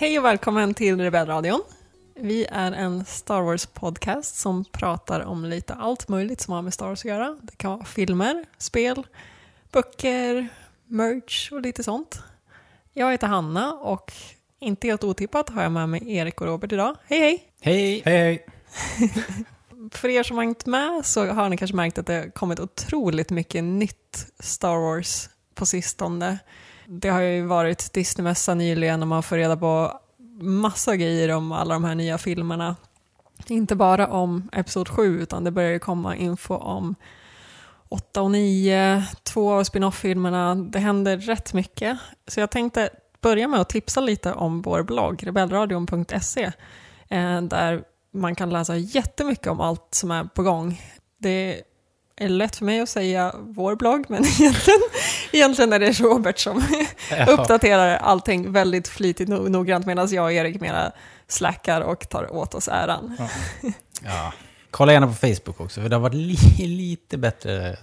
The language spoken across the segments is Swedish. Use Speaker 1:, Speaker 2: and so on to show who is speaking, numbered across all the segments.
Speaker 1: Hej och välkommen till Rebellradion. Vi är en Star Wars-podcast som pratar om lite allt möjligt som har med Star Wars att göra. Det kan vara filmer, spel, böcker, merch och lite sånt. Jag heter Hanna och inte helt otippat har jag med mig Erik och Robert idag. Hej hej!
Speaker 2: Hej!
Speaker 3: Hej, hej.
Speaker 1: För er som har hängt med så har ni kanske märkt att det har kommit otroligt mycket nytt Star Wars på sistone. Det har ju varit Disneymässa nyligen och man får reda på massa grejer om alla de här nya filmerna. Inte bara om Episod 7 utan det börjar ju komma info om 8 och 9, två av spin-off-filmerna. Det händer rätt mycket. Så jag tänkte börja med att tipsa lite om vår blogg, rebellradion.se, eh, där man kan läsa jättemycket om allt som är på gång. Det är lätt för mig att säga vår blogg, men egentligen, egentligen är det Robert som
Speaker 2: Ja.
Speaker 1: uppdaterar allting väldigt flitigt och noggrant medan jag och Erik mera slackar och tar åt oss äran.
Speaker 2: Ja. Kolla gärna på Facebook också, för det har varit li lite bättre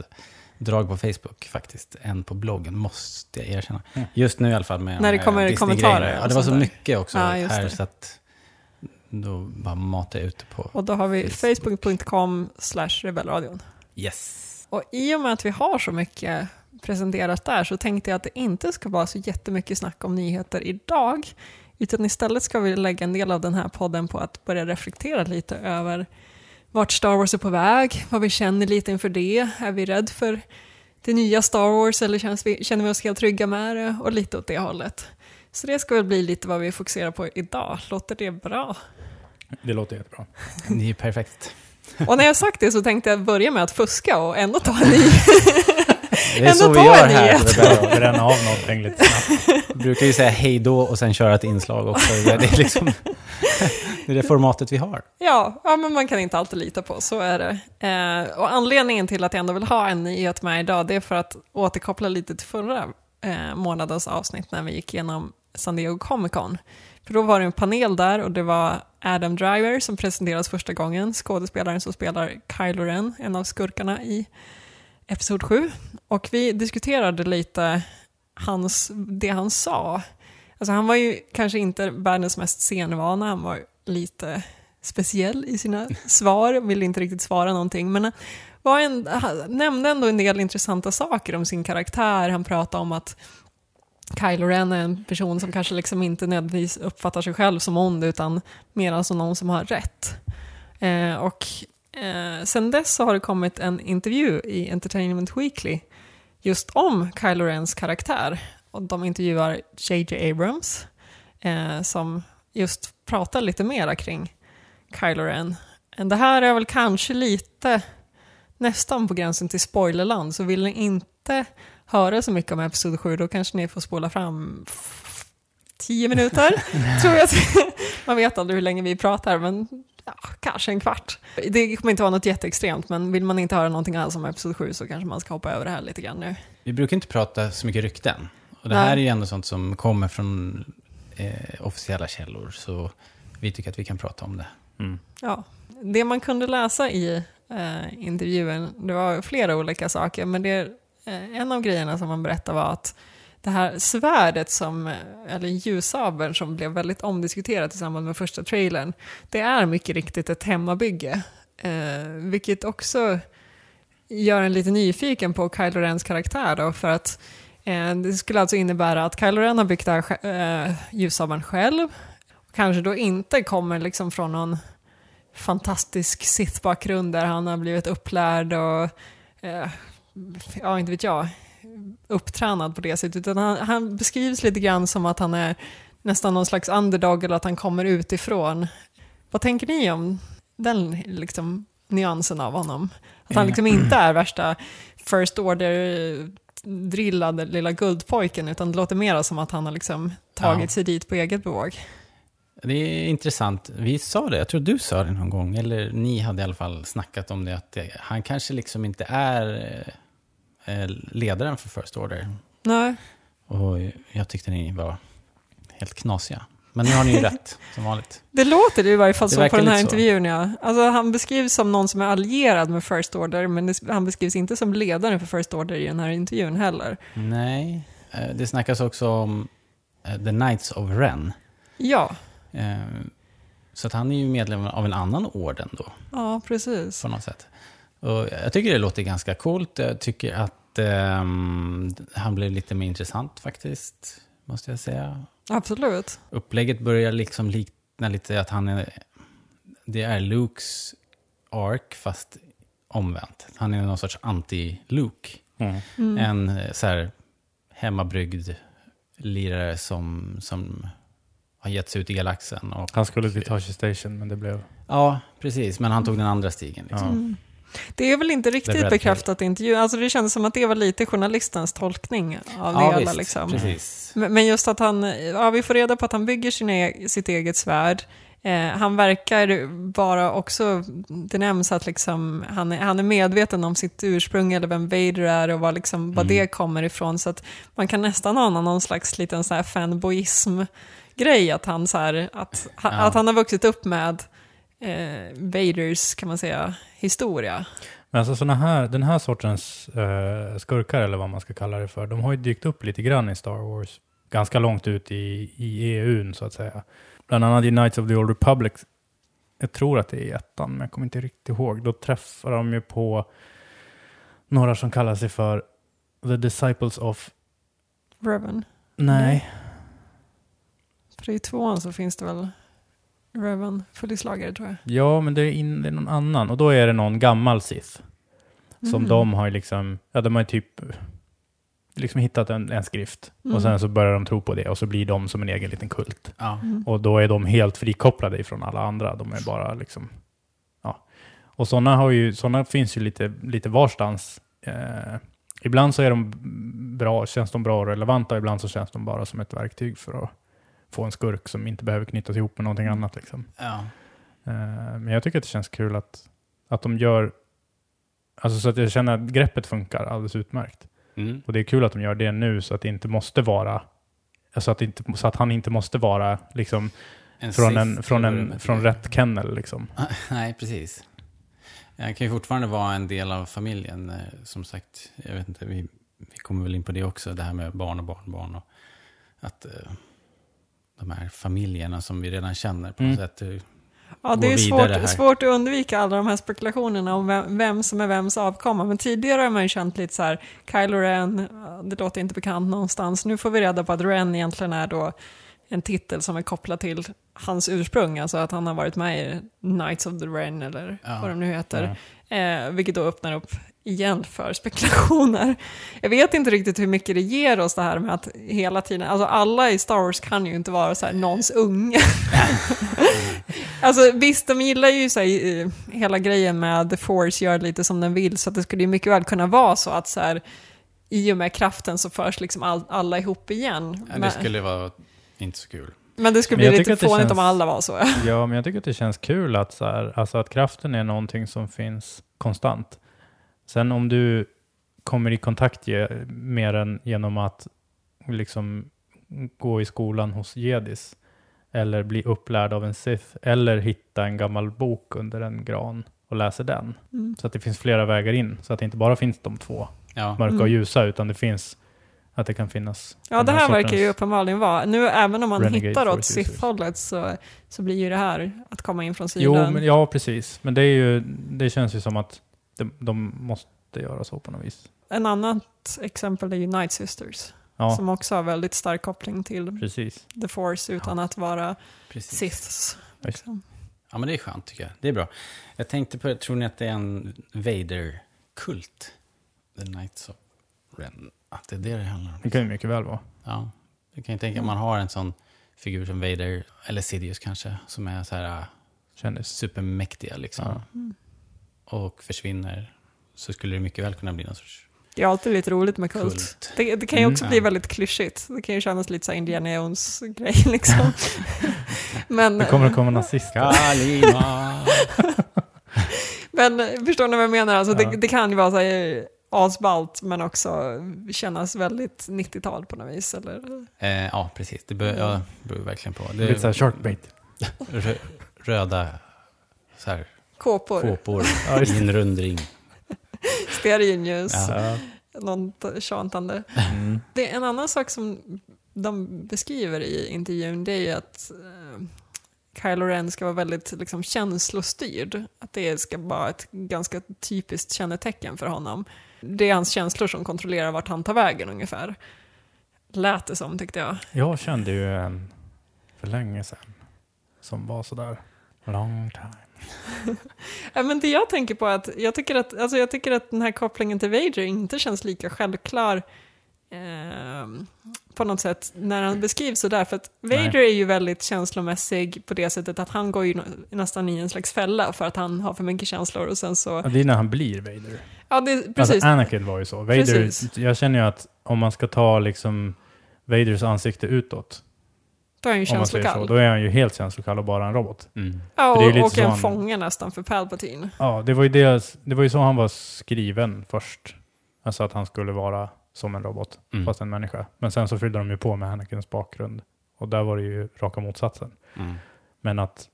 Speaker 2: drag på Facebook faktiskt, än på bloggen, måste jag erkänna. Just nu i alla fall med
Speaker 1: När det kommer kommentarer
Speaker 2: Ja, det var så
Speaker 1: där.
Speaker 2: mycket också
Speaker 1: Ja,
Speaker 2: här,
Speaker 1: det.
Speaker 2: så att då bara matar jag ut på
Speaker 1: Och då har vi
Speaker 2: Facebook.
Speaker 1: facebook.com slash rebellradion.
Speaker 2: Yes.
Speaker 1: Och i och med att vi har så mycket presenterat där så tänkte jag att det inte ska vara så jättemycket snack om nyheter idag. Utan istället ska vi lägga en del av den här podden på att börja reflektera lite över vart Star Wars är på väg, vad vi känner lite inför det. Är vi rädd för det nya Star Wars eller känns vi, känner vi oss helt trygga med det? Och lite åt det hållet. Så det ska väl bli lite vad vi fokuserar på idag. Låter det bra?
Speaker 3: Det låter jättebra.
Speaker 2: Det är perfekt.
Speaker 1: Och när jag sagt det så tänkte jag börja med att fuska och ändå ta en ny.
Speaker 2: Det är så
Speaker 1: Ändå
Speaker 2: vi
Speaker 1: ta
Speaker 2: gör här.
Speaker 3: Börja bränna av någonting lite snabbt.
Speaker 2: Vi brukar ju säga hej då och sen köra ett inslag också. Det är, liksom, det är det formatet vi har.
Speaker 1: Ja, ja, men man kan inte alltid lita på, så är det. Eh, och anledningen till att jag ändå vill ha en nyhet med idag, det är för att återkoppla lite till förra eh, månadens avsnitt när vi gick igenom San Diego Comic Con. För då var det en panel där och det var Adam Driver som presenteras första gången, skådespelaren som spelar Kylo Ren, en av skurkarna i Episod 7. Och vi diskuterade lite hans, det han sa. Alltså han var ju kanske inte världens mest scenvana, han var lite speciell i sina svar, ville inte riktigt svara någonting. Men var en, han nämnde ändå en del intressanta saker om sin karaktär. Han pratade om att Kylo Ren är en person som kanske liksom inte nödvändigtvis uppfattar sig själv som ond, utan mer som någon som har rätt. Eh, och eh, sen dess så har det kommit en intervju i Entertainment Weekly just om Kylo Rens karaktär. Och de intervjuar JJ Abrams eh, som just pratar lite mera kring Kylo Ren. Det här är väl kanske lite nästan på gränsen till spoilerland, så vill ni inte höra så mycket om Episod 7, då kanske ni får spola fram tio minuter, tror jag. Man vet aldrig hur länge vi pratar, men ja, kanske en kvart. Det kommer inte vara något jätteextremt, men vill man inte höra någonting alls om Episod 7 så kanske man ska hoppa över det här lite grann nu.
Speaker 2: Vi brukar inte prata så mycket rykten. Och det
Speaker 1: Nej.
Speaker 2: här är ju ändå sånt som kommer från eh, officiella källor. Så vi tycker att vi kan prata om det.
Speaker 3: Mm.
Speaker 1: Ja, det man kunde läsa i eh, intervjun, det var flera olika saker, men det, Eh, en av grejerna som man berättade var att det här svärdet, som, eh, eller ljussabeln som blev väldigt omdiskuterat i samband med första trailern, det är mycket riktigt ett hemmabygge. Eh, vilket också gör en lite nyfiken på Kylo Rens karaktär då, för att eh, det skulle alltså innebära att Kylo Ren har byggt det här eh, ljussabeln själv, kanske då inte kommer liksom från någon fantastisk Sith-bakgrund där han har blivit upplärd och, eh, ja inte vet jag, upptränad på det sättet. Utan han, han beskrivs lite grann som att han är nästan någon slags underdog eller att han kommer utifrån. Vad tänker ni om den liksom, nyansen av honom? Att han liksom inte är värsta first order drillade lilla guldpojken utan det låter mer som att han har liksom tagit
Speaker 2: Ja.
Speaker 1: sig dit på eget bevåg.
Speaker 2: Det är intressant. Vi sa det, jag tror du sa det någon gång, eller ni hade i alla fall snackat om det, att han kanske liksom inte är eh, ledaren för First Order.
Speaker 1: Nej.
Speaker 2: Och jag tyckte ni var helt knasiga. Men nu har ni ju rätt, som vanligt.
Speaker 1: Det låter det i varje fall
Speaker 2: Det
Speaker 1: så på den här intervjun. Ja. Alltså, han beskrivs som någon som är allierad med First Order, men han beskrivs inte som ledaren för First Order i den här intervjun heller.
Speaker 2: Nej, eh, det snackas också om eh, The Knights of Ren.
Speaker 1: Ja,
Speaker 2: Eh, så att han är ju medlem av en annan orden då,
Speaker 1: ja precis.
Speaker 2: på något sätt. Och jag tycker det låter ganska coolt. Jag tycker att ehm, han blev lite mer intressant faktiskt, måste jag säga.
Speaker 1: Absolut.
Speaker 2: Upplägget börjar liksom likna lite att han är... Det är Lukes ark, fast omvänt. Han är någon sorts anti-Luke.
Speaker 3: Mm.
Speaker 2: En eh, så här hemmabryggd lirare som, som har gett sig ut i galaxen. Och,
Speaker 3: Han skulle till Tashi Station, men det blev...
Speaker 2: ja, precis. Men han tog den andra stigen. Liksom.
Speaker 1: Mm. Det är väl inte riktigt bekräftat i intervjun. Alltså det känns som att det var lite journalistens tolkning av det
Speaker 2: Ja,
Speaker 1: hela.
Speaker 2: visst.
Speaker 1: Liksom.
Speaker 2: Precis.
Speaker 1: Men just att han, ja vi får reda på att han bygger sin e sitt eget svärd. Eh, han verkar vara också, det nämns att liksom, han, är, han är medveten om sitt ursprung eller vem Vader är och var, liksom, var
Speaker 2: Mm.
Speaker 1: det kommer ifrån. Så att man kan nästan ana någon slags liten så här fanboism-grej, att han, så här, att,
Speaker 2: Ja.
Speaker 1: att han har vuxit upp med eh, Vaders, kan man säga, historia.
Speaker 3: Men alltså såna här, den här sortens eh, skurkar, eller vad man ska kalla det för, de har ju dykt upp lite grann i Star Wars. Ganska långt ut i, i EUn, så att säga. Bland annat i Knights of the Old Republic. Jag tror att det är ettan, men jag kommer inte riktigt ihåg. Då träffar de ju på några som kallar sig för The Disciples of...
Speaker 1: Revan.
Speaker 3: Nej.
Speaker 1: För i tvåan så finns det väl Revan följeslagare tror jag.
Speaker 3: Ja, men det är, in, det är någon annan. Och då är det någon gammal Sith. Som
Speaker 1: Mm.
Speaker 3: de har ju liksom, ja de har typ liksom hittat en, en skrift.
Speaker 1: Mm.
Speaker 3: Och sen så börjar de tro på det och så blir de som en egen liten kult.
Speaker 2: Ja.
Speaker 1: Mm.
Speaker 3: Och då är de helt frikopplade ifrån alla andra. De är bara liksom, ja. Och sådana har ju, sådana finns ju lite, lite varstans. Eh, ibland så är de bra, känns de bra och relevanta, ibland så känns de bara som ett verktyg för att få en skurk som inte behöver knytas ihop med någonting annat. Liksom.
Speaker 2: Ja.
Speaker 3: Eh, Men jag tycker att det känns kul att, att de gör, alltså så att jag känner att greppet funkar alldeles utmärkt.
Speaker 2: Mm.
Speaker 3: Och det är kul att de gör det nu så att det inte måste vara, alltså att, inte, så att han inte måste vara liksom
Speaker 2: En
Speaker 3: från, en, från, en, från rätt kennel liksom.
Speaker 2: Nej, precis. Han kan ju fortfarande vara en del av familjen. eh, Som sagt, jag vet inte, vi, vi kommer väl in på det också, det här med barn och barnbarn. Och att eh, de här familjerna som vi redan känner på något
Speaker 3: Mm.
Speaker 2: sätt. eh,
Speaker 1: Ja, det är svårt, svårt att undvika alla de här spekulationerna om vem, vem som är vems avkomma. Men tidigare har man ju känt lite så här, Kylo Ren, det låter inte bekant någonstans. Nu får vi reda på att Ren egentligen är då en titel som är kopplad till hans ursprung, alltså att han har varit med i Knights of the Ren eller
Speaker 2: Ja.
Speaker 1: vad de nu heter.
Speaker 3: Ja.
Speaker 1: Eh, vilket då öppnar upp igen för spekulationer. Jag vet inte riktigt hur mycket det ger oss det här med att hela tiden, alltså alla i Star Wars kan ju inte vara så här någons unge. alltså visst, de gillar ju så här, eh, hela grejen med The Force gör lite som den vill, så att det skulle ju mycket väl kunna vara så att så här, i och med kraften så förs liksom all, alla ihop igen.
Speaker 2: Ja, det skulle vara inte så kul.
Speaker 1: men det skulle
Speaker 3: Men
Speaker 1: bli lite fånigt om
Speaker 3: känns-
Speaker 1: alla var så.
Speaker 3: Ja, men jag tycker att det känns kul att, så här, alltså att kraften är någonting som finns konstant. Sen om du kommer i kontakt med den genom att liksom gå i skolan hos jedis eller bli upplärd av en sith eller hitta en gammal bok under en gran och läser den.
Speaker 1: Mm.
Speaker 3: Så att det finns flera vägar in. Så att det inte bara finns de två,
Speaker 2: Ja,
Speaker 3: mörka och
Speaker 1: Mm.
Speaker 3: ljusa, utan det finns att det kan finnas
Speaker 1: Ja, det här verkar ju uppenbarligen vara. Nu även om man
Speaker 3: Renegade
Speaker 1: hittar åt. Sith-hållet så, så blir ju det här att komma in från
Speaker 3: Jo,
Speaker 1: sidan.
Speaker 3: men, ja precis. Men det, är ju, det känns ju som att de, de måste göra så på något vis.
Speaker 1: En annat exempel är ju Night Sisters,
Speaker 3: Ja,
Speaker 1: som också har väldigt stark koppling till
Speaker 3: precis.
Speaker 1: The Force utan att vara
Speaker 2: precis.
Speaker 1: Siths. Liksom.
Speaker 2: Ja, men det är skönt tycker jag. Det är bra. Jag tänkte på, tror ni att det är en Vader-kult? The Knights of Ren. Att det är det det handlar om.
Speaker 3: Det kan ju mycket väl vara.
Speaker 2: Ja, jag kan ju tänka man har en sån figur som Vader, eller Sidious kanske, som är så här äh,
Speaker 3: Kändis.
Speaker 2: supermäktiga liksom.
Speaker 3: Ja.
Speaker 1: Mm.
Speaker 2: Och försvinner. Så skulle det mycket väl kunna bli någon sorts
Speaker 1: Det är alltid lite roligt med kult.
Speaker 2: kult.
Speaker 1: Det, det kan ju
Speaker 3: Mm.
Speaker 1: också
Speaker 2: Ja.
Speaker 1: bli väldigt klyschigt. Det kan ju kännas lite så här Indiana Jones-grej liksom. men,
Speaker 3: Det kommer att komma nazister.
Speaker 2: Kalima!
Speaker 1: men eh, förstår ni vad jag menar? Alltså,
Speaker 3: Ja.
Speaker 1: det, det kan ju vara så här asballt men också kännas väldigt 90-tal på något vis. Eller?
Speaker 2: eh, ja, precis. Det beror, ja, beror verkligen på. Det
Speaker 3: Lite såhär sharkbait.
Speaker 2: rö, röda så här,
Speaker 1: Kåpor,
Speaker 2: kåpor
Speaker 3: Ja, just
Speaker 2: i en rundring.
Speaker 1: stearinljus,
Speaker 2: Ja.
Speaker 1: Något tjatande.
Speaker 3: Mm.
Speaker 1: Det är en annan sak som de beskriver i intervjun det är ju att eh, Kylo Ren ska vara väldigt liksom, känslostyrd. Att det ska vara ett ganska typiskt kännetecken för honom. Det är hans känslor som kontrollerar vart han tar vägen ungefär. Lät det som tyckte jag.
Speaker 3: Jag kände ju en för länge sedan som var sådär long time.
Speaker 1: Ja, men det jag tänker på är att jag tycker att, alltså jag tycker att den här kopplingen till Vader inte känns lika självklar eh, på något sätt när han beskrivs sådär. För att Vader
Speaker 3: Nej.
Speaker 1: är ju väldigt känslomässig på det sättet att han går ju nästan i en slags fälla för att han har för mycket känslor och sen så...
Speaker 3: Ja, det är när han blir Vader.
Speaker 1: Ja, det, precis.
Speaker 3: Alltså Anakin var ju så. Vader,
Speaker 1: Precis.
Speaker 3: jag känner ju att om man ska ta liksom Vaders ansikte utåt,
Speaker 1: Då är han ju
Speaker 3: om man säger så,
Speaker 1: känslokall.
Speaker 3: då är han ju helt känslokall och bara en robot.
Speaker 2: Mm.
Speaker 1: Ja,
Speaker 3: för det är ju lite
Speaker 1: och
Speaker 3: så
Speaker 1: en
Speaker 3: han-
Speaker 1: fånge nästan för Palpatine.
Speaker 3: Ja, det var ju, det, det var ju så han var skriven först. Alltså att han skulle vara som en robot,
Speaker 2: Mm.
Speaker 3: fast en människa. Men sen så fyllde de ju på med Anakins bakgrund. Och där var det ju raka motsatsen.
Speaker 2: Mm.
Speaker 3: Men att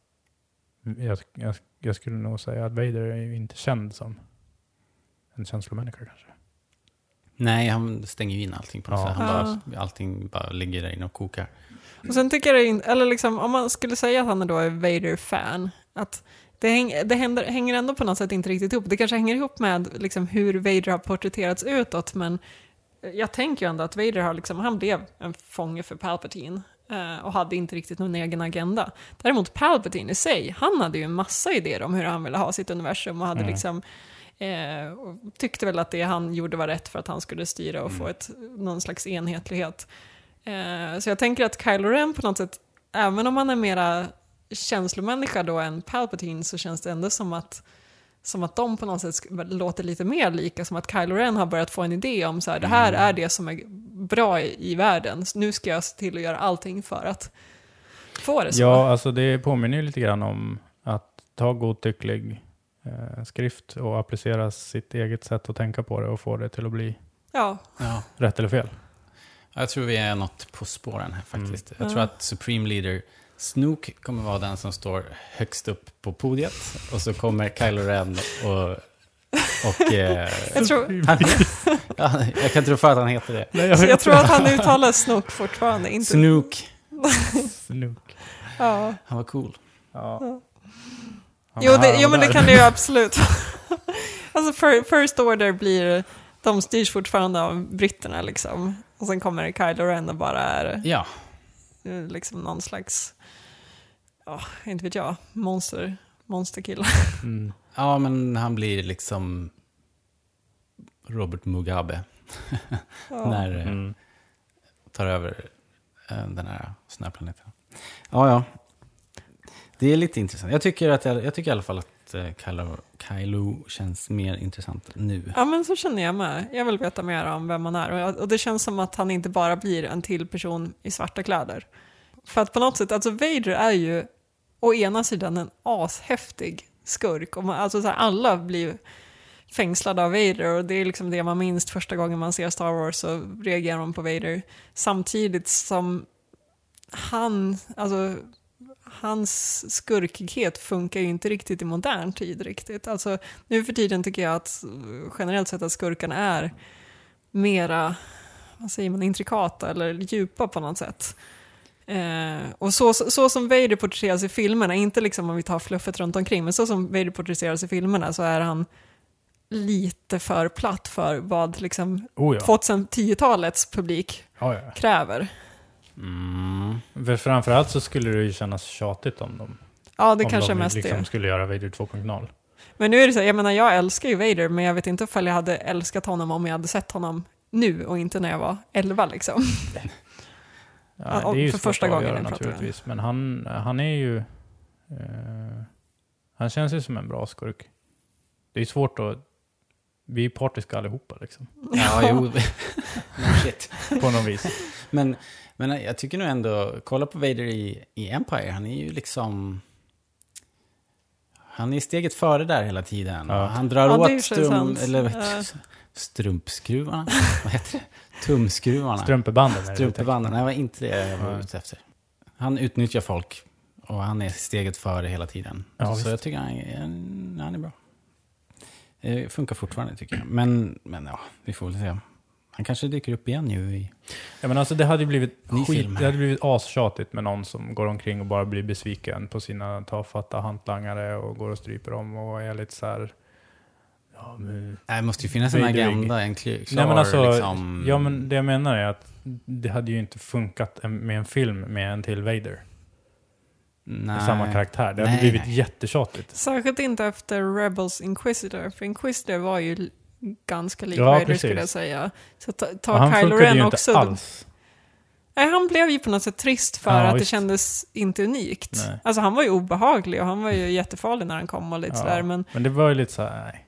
Speaker 3: jag, jag, jag skulle nog säga att Vader är ju inte känd som en känslomänniska kanske.
Speaker 2: Nej, han stänger ju in allting på något
Speaker 3: Ja.
Speaker 2: sätt. Han
Speaker 1: Ja.
Speaker 2: bara, allting bara ligger där inne och kokar.
Speaker 1: Och sen tycker jag, in, eller liksom, om man skulle säga att han då är Vader-fan, att det, häng, det händer, hänger ändå på något sätt inte riktigt ihop. Det kanske hänger ihop med liksom, hur Vader har porträtterats utåt, men jag tänker ju ändå att Vader har liksom, han blev en fånge för Palpatine eh, och hade inte riktigt någon egen agenda. Däremot Palpatine i sig, han hade ju en massa idéer om hur han ville ha sitt universum och hade
Speaker 3: Mm.
Speaker 1: liksom Eh, och tyckte väl att det han gjorde var rätt för att han skulle styra och
Speaker 2: Mm.
Speaker 1: få ett, någon slags enhetlighet. Eh, så jag tänker att Kylo Ren på något sätt, även om han är mera känslomänniska då än Palpatine så känns det ändå som att, som att de på något sätt låter lite mer lika, som att Kylo Ren har börjat få en idé om så här, det här
Speaker 2: Mm.
Speaker 1: är det som är bra i, i världen, så nu ska jag se till att göra allting för att få det så.
Speaker 3: Ja, alltså det påminner ju lite grann om att ta godtycklig eh, skrift och applicera sitt eget sätt att tänka på det och få det till att bli
Speaker 1: ja.
Speaker 2: Ja.
Speaker 3: rätt eller fel.
Speaker 2: Jag tror vi är något på spåren här faktiskt. Jag tror att Supreme Leader Snook kommer vara den som står högst upp på podiet. Och så kommer Kylo Ren och... och eh,
Speaker 1: Jag tror,
Speaker 2: han, ja, jag kan inte rå för att han heter det.
Speaker 3: Nej,
Speaker 1: jag tror att han uttalar Snook fortfarande, inte...
Speaker 2: Snook.
Speaker 3: Snook.
Speaker 1: Ja.
Speaker 2: Han var cool.
Speaker 3: Ja.
Speaker 1: Jo, det, jo men det kan det ju absolut Alltså First Order blir, de styrs fortfarande av britterna liksom. Och sen kommer Kylo Ren och bara är
Speaker 2: Ja,
Speaker 1: eh, liksom någon slags, ja, inte vet jag, monster, monsterkille.
Speaker 3: Mm.
Speaker 2: ja men han blir liksom Robert Mugabe
Speaker 1: Ja.
Speaker 2: när eh,
Speaker 3: Mm.
Speaker 2: tar över eh, den här snöplaneten. Ja, ja. Det är lite intressant. Jag tycker, att jag, jag tycker i alla fall att eh, Kylo, Kylo känns mer intressant nu.
Speaker 1: Ja men så känner jag med. Jag vill veta mer om vem han är. Och, och det känns som att han inte bara blir en till person i svarta kläder. För att på något sätt, alltså Vader är ju å ena sidan en ashäftig skurk. Och man, alltså så här, alla blir fängslade av Vader och det är liksom det man minns första gången man ser Star Wars så reagerar man på Vader. Samtidigt som han, alltså hans skurkighet funkar ju inte riktigt i modern tid riktigt. Alltså nu för tiden tycker jag att eh, generellt sett att skurkarna är mera, vad säger man, intrikata eller djupa på något sätt. Eh, och så, så, så som Vader porträtteras i filmerna, inte liksom om vi tar fluffet runt omkring, men så som Vader porträtteras i filmerna så är han lite för platt för vad liksom
Speaker 3: Oh ja.
Speaker 1: 2010-talets publik
Speaker 3: Ja, ja.
Speaker 1: kräver.
Speaker 2: Mm.
Speaker 3: För framförallt så skulle det ju kännas tjatigt om de,
Speaker 1: Ja, det
Speaker 3: om
Speaker 1: kanske är
Speaker 3: de
Speaker 1: mest
Speaker 3: liksom
Speaker 1: det.
Speaker 3: skulle göra Vader 2.0.
Speaker 1: Men nu är det så, här, jag menar jag älskar ju Vader, men jag vet inte ifall jag hade älskat honom om jag hade sett honom nu och inte när jag var 11 liksom.
Speaker 3: Ja, det är ju
Speaker 1: för första gången
Speaker 3: avgöra naturligtvis. Men han, han är ju... eh, han känns ju som en bra skurk. Det är svårt att... Vi är partiska allihopa liksom.
Speaker 2: Ja, jo. shit.
Speaker 3: På något vis.
Speaker 2: Men, men jag tycker nog ändå, kolla på Vader i, i Empire, han är ju liksom... Han är steget före där hela tiden.
Speaker 3: Ja.
Speaker 2: Han drar
Speaker 1: Ja,
Speaker 2: åt strum, eller,
Speaker 1: Ja.
Speaker 2: strumpskruvarna. Vad heter det? Tumskruvarna.
Speaker 3: Strumpebanden
Speaker 2: Strumpebanden, nej, det var inte det jag var ute efter. Han utnyttjar folk och han är steget före hela tiden.
Speaker 3: Ja,
Speaker 2: så
Speaker 3: visst.
Speaker 2: jag tycker han är, han är bra. Det funkar fortfarande tycker jag. Men, men ja, vi får väl se. Han kanske dyker upp igen ju i...
Speaker 3: Ja, men alltså det hade blivit
Speaker 2: Ny
Speaker 3: skit,
Speaker 2: film.
Speaker 3: det hade blivit astjatigt med någon som går omkring och bara blir besviken på sina tafatta hantlangare och går och stryper dem och är lite så här... Ja, men,
Speaker 2: Nej, det måste ju finnas en agenda, en klar,
Speaker 3: Nej, men alltså,
Speaker 2: liksom...
Speaker 3: ja, men det jag menar är att det hade ju inte funkat med en film med en till Vader.
Speaker 2: Nej.
Speaker 3: samma karaktär. Det hade
Speaker 2: Nej,
Speaker 3: blivit
Speaker 2: nej.
Speaker 3: jättetjatigt.
Speaker 1: Särskilt inte efter Rebels Inquisitor, för Inquisitor var ju ganska lik
Speaker 3: Ja,
Speaker 1: Vader
Speaker 3: precis.
Speaker 1: skulle jag säga. Så ta, ta
Speaker 3: han
Speaker 1: Kylo Ren
Speaker 3: ju inte
Speaker 1: också.
Speaker 3: alls.
Speaker 1: Nej, han blev ju på något sätt trist för
Speaker 3: Ja,
Speaker 1: att det
Speaker 3: visst.
Speaker 1: kändes inte unikt.
Speaker 3: Nej.
Speaker 1: Alltså han var ju obehaglig och han var ju jättefarlig när han kom och lite
Speaker 3: Ja,
Speaker 1: sådär. Men
Speaker 3: Men det var ju lite så här, nej.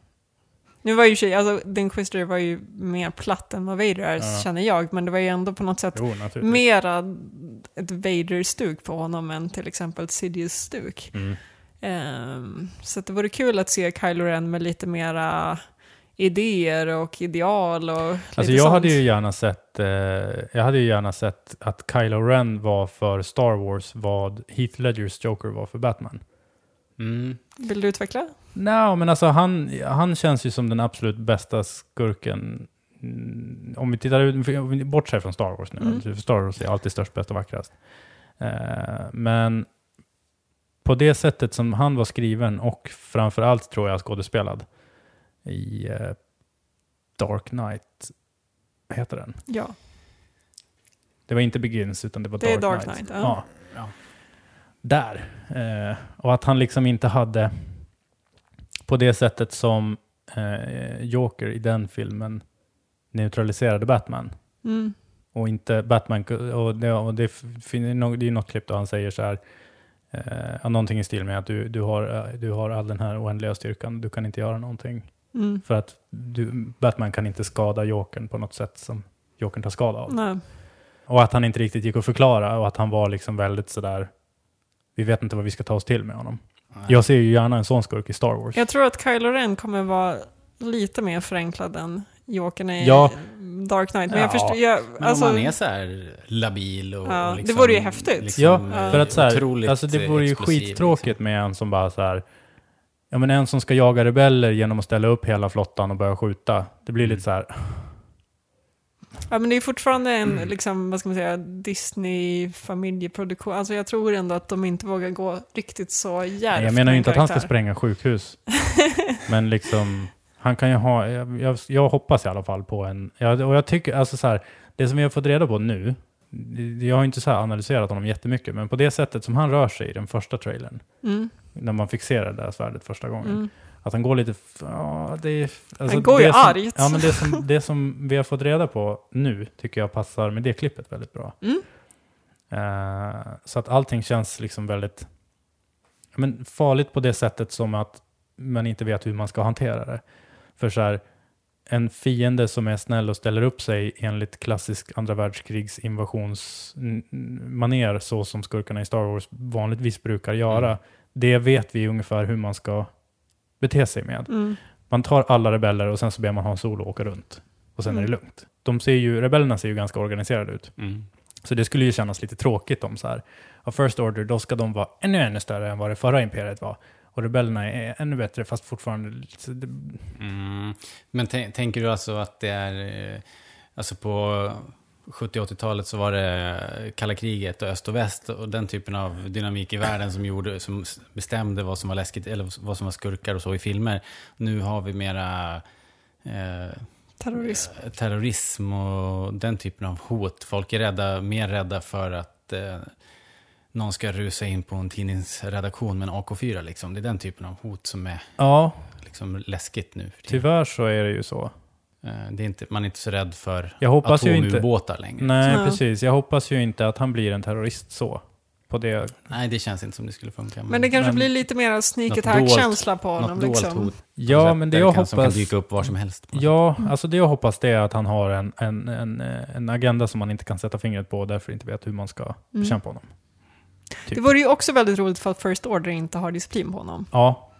Speaker 1: Nu var ju sig, alltså The Inquisitor var ju mer platt än vad Vader är,
Speaker 3: Ja.
Speaker 1: känner jag. Men det var ju ändå på något sätt
Speaker 3: Jo,
Speaker 1: mera ett Vader-stuk på honom än till exempel Sidious-stuk.
Speaker 3: Mm.
Speaker 1: Ehm, så det vore kul att se Kylo Ren med lite mera idéer och ideal och
Speaker 3: Alltså
Speaker 1: lite
Speaker 3: jag
Speaker 1: sånt.
Speaker 3: hade ju gärna sett, eh, jag hade ju gärna sett att Kylo Ren var för Star Wars vad Heath Ledgers Joker var för Batman.
Speaker 2: Mm.
Speaker 1: Vill du utveckla?
Speaker 3: Nej, men alltså han, han känns ju som den absolut bästa skurken. Mm, Om vi tittar ut, bortser från Star Wars nu.
Speaker 1: Mm.
Speaker 3: för Star Wars är alltid störst, bäst och vackrast. Eh, men på det sättet som han var skriven och framförallt tror jag skådespelad i eh, Dark Knight, heter den?
Speaker 1: Ja.
Speaker 3: Det var inte Begins utan det var
Speaker 1: Det är
Speaker 3: Dark,
Speaker 1: Dark
Speaker 3: Knight.
Speaker 1: Knight, ja.
Speaker 2: Ja.
Speaker 3: Där. Eh, och att han liksom inte hade på det sättet som eh, Joker i den filmen neutraliserade Batman.
Speaker 1: Mm.
Speaker 3: Och inte Batman, och det, och det, det är något klipp då han säger så här, eh, någonting i stil med att du, du, har, eh, du har all den här oändliga styrkan, du kan inte göra någonting.
Speaker 1: Mm.
Speaker 3: För att du, Batman kan inte skada Jokern på något sätt som Jokern tar skada av.
Speaker 1: Nej.
Speaker 3: Och att han inte riktigt gick att förklara och att han var liksom väldigt sådär, vi vet inte vad vi ska ta oss till med honom.
Speaker 2: Nej.
Speaker 3: Jag ser ju gärna en sån skurk i Star Wars.
Speaker 1: Jag tror att Kylo Ren kommer vara lite mer förenklad än Jokern i
Speaker 3: Ja.
Speaker 1: Dark Knight. Men
Speaker 3: Ja.
Speaker 1: jag förstår, jag,
Speaker 2: Men
Speaker 1: alltså,
Speaker 2: om han är så här labil och,
Speaker 1: Ja,
Speaker 2: och
Speaker 1: det
Speaker 2: liksom,
Speaker 1: vore ju häftigt.
Speaker 3: Ja,
Speaker 1: Ja.
Speaker 3: för att så här, alltså det vore ju
Speaker 2: explosiv,
Speaker 3: skittråkigt
Speaker 2: liksom.
Speaker 3: med en som bara så här, ja men en som ska jaga rebeller genom att ställa upp hela flottan och börja skjuta. Det blir lite så här,
Speaker 1: ja, men det är fortfarande en,
Speaker 3: Mm.
Speaker 1: liksom, vad ska man säga, Disney-familjeproduktion. Alltså jag tror ändå att de inte vågar gå riktigt så djärvt
Speaker 3: jag menar ju inte att han ska
Speaker 1: karaktär.
Speaker 3: spränga sjukhus. men liksom, han kan ju ha, jag, jag, jag hoppas i alla fall på en, jag, och jag tycker, alltså så här, det som vi har fått reda på nu, jag har inte så här analyserat honom jättemycket, men på det sättet som han rör sig i den första trailern,
Speaker 1: Mm,
Speaker 3: när man fixerar det där svärdet första gången,
Speaker 1: mm.
Speaker 3: Att han går lite... Ja, det är, alltså
Speaker 1: Han går ju
Speaker 3: det som,
Speaker 1: argt.
Speaker 3: Ja, men det som, det som vi har fått reda på nu tycker jag passar med det klippet väldigt bra.
Speaker 1: Mm.
Speaker 3: Eh, så att allting känns liksom väldigt ja, men farligt på det sättet som att man inte vet hur man ska hantera det. För så här, en fiende som är snäll och ställer upp sig enligt klassisk andra världskrigs invasionsmaner så som skurkarna i Star Wars vanligtvis brukar göra.
Speaker 2: Mm.
Speaker 3: Det vet vi ungefär hur man ska bete sig med.
Speaker 1: Mm.
Speaker 3: Man tar alla rebeller och sen så ber man Han Solo åka runt. Och sen är det
Speaker 1: Mm.
Speaker 3: lugnt. De ser ju, rebellerna ser ju ganska organiserade ut.
Speaker 2: Mm.
Speaker 3: Så det skulle ju kännas lite tråkigt om så här, ja, First Order, då ska de vara ännu, ännu större än vad det förra imperiet var. Och rebellerna är ännu bättre, fast fortfarande lite...
Speaker 2: Mm. Men tän- tänker du alltså att det är... eh, Alltså på 70-80-talet så var det kalla kriget och öst och väst och den typen av dynamik i världen som, gjorde, som bestämde vad som var läskigt eller vad som var skurkar och så i filmer. Nu har vi mera eh,
Speaker 1: Terrorism.
Speaker 2: terrorism och den typen av hot. Folk är rädda, mer rädda för att eh, någon ska rusa in på en tidningsredaktion med en AK4. Liksom. Det är den typen av hot som är
Speaker 3: Ja,
Speaker 2: liksom, läskigt nu.
Speaker 3: tyvärr så är det ju så.
Speaker 2: Eh, Det är inte, man är inte så rädd för
Speaker 3: Jag hoppas ju inte...
Speaker 2: atomubåtar längre.
Speaker 3: Nej,
Speaker 1: Ja.
Speaker 3: precis. Jag hoppas ju inte att han blir en terrorist så. På det.
Speaker 2: Nej, det känns inte som det skulle funka.
Speaker 1: Men det kanske
Speaker 3: Men-
Speaker 1: blir lite mer sneak attack-känsla på honom.
Speaker 2: Något dolt
Speaker 1: Liksom.
Speaker 2: hot. på
Speaker 3: Ja, men det jag
Speaker 2: kan, Som kan
Speaker 3: hoppas...
Speaker 2: dyka upp var som helst.
Speaker 3: Ja, alltså det jag hoppas det är att han har en, en, en, eh, en agenda som man inte kan sätta fingret på och därför inte vet hur man ska
Speaker 1: Mm.
Speaker 3: bekämpa honom. Typ.
Speaker 1: Det vore ju också väldigt roligt för att First Order inte har disciplin på honom.
Speaker 3: Ja,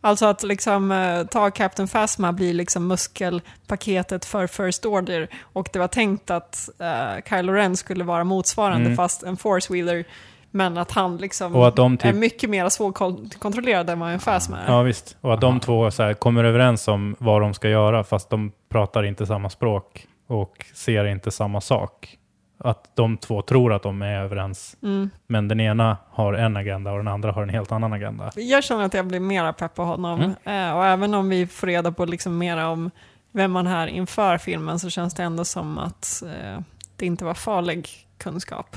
Speaker 1: Alltså att liksom eh, ta Captain Phasma blir liksom muskelpaketet för First Order och det var tänkt att uh, Kylo Ren skulle vara motsvarande
Speaker 3: Mm.
Speaker 1: fast en Force Wheeler men att han liksom
Speaker 3: och att de
Speaker 1: är
Speaker 3: typ...
Speaker 1: mycket mer svårkontrollerad än vad en Phasma är.
Speaker 3: Ja, visst. Och att de två så här, kommer överens om vad de ska göra fast de pratar inte samma språk. och ser inte samma sak. Att de två tror att de är överens,
Speaker 1: Mm.
Speaker 3: men den ena har en agenda och den andra har en helt annan agenda.
Speaker 1: Jag känner att jag blir mera pepp på honom.
Speaker 3: Mm.
Speaker 1: Eh, och även om vi får reda på liksom mera om vem man är inför filmen så känns det ändå som att eh, det inte var farlig kunskap.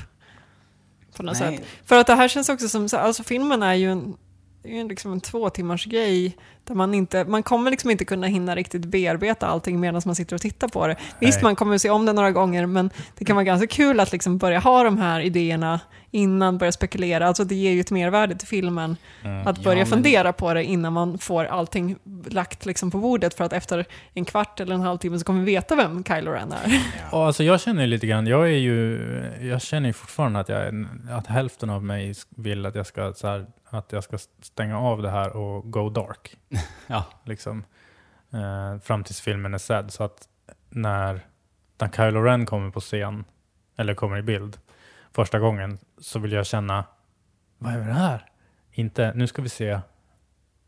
Speaker 1: På något
Speaker 2: Nej.
Speaker 1: sätt. För att det här känns också som, så- alltså filmen är ju en, det är liksom en två timmars grej där man inte, man kommer liksom inte kunna hinna riktigt bearbeta allting medan man sitter och tittar på det. Visst,
Speaker 3: Nej.
Speaker 1: man kommer att se om det några gånger, men det kan vara ganska kul att liksom börja ha de här idéerna innan börja spekulera. Alltså det ger ju ett mervärde till filmen
Speaker 3: Mm.
Speaker 1: att börja
Speaker 2: Ja, men-
Speaker 1: fundera på det innan man får allting lagt liksom på bordet för att efter en kvart eller en halvtimme så kommer vi veta vem Kylo Ren är.
Speaker 3: Ja, alltså jag känner lite grann, jag är ju, jag känner ju fortfarande att, jag, att hälften av mig vill att jag ska, så här, att jag ska stänga av det här och go dark.
Speaker 2: Ja.
Speaker 3: Liksom. Eh, fram tills filmen är sedd. Så att när, när Kylo Ren kommer på scen, eller kommer i bild, första gången, så vill jag känna, vad är det här? Inte, nu ska vi se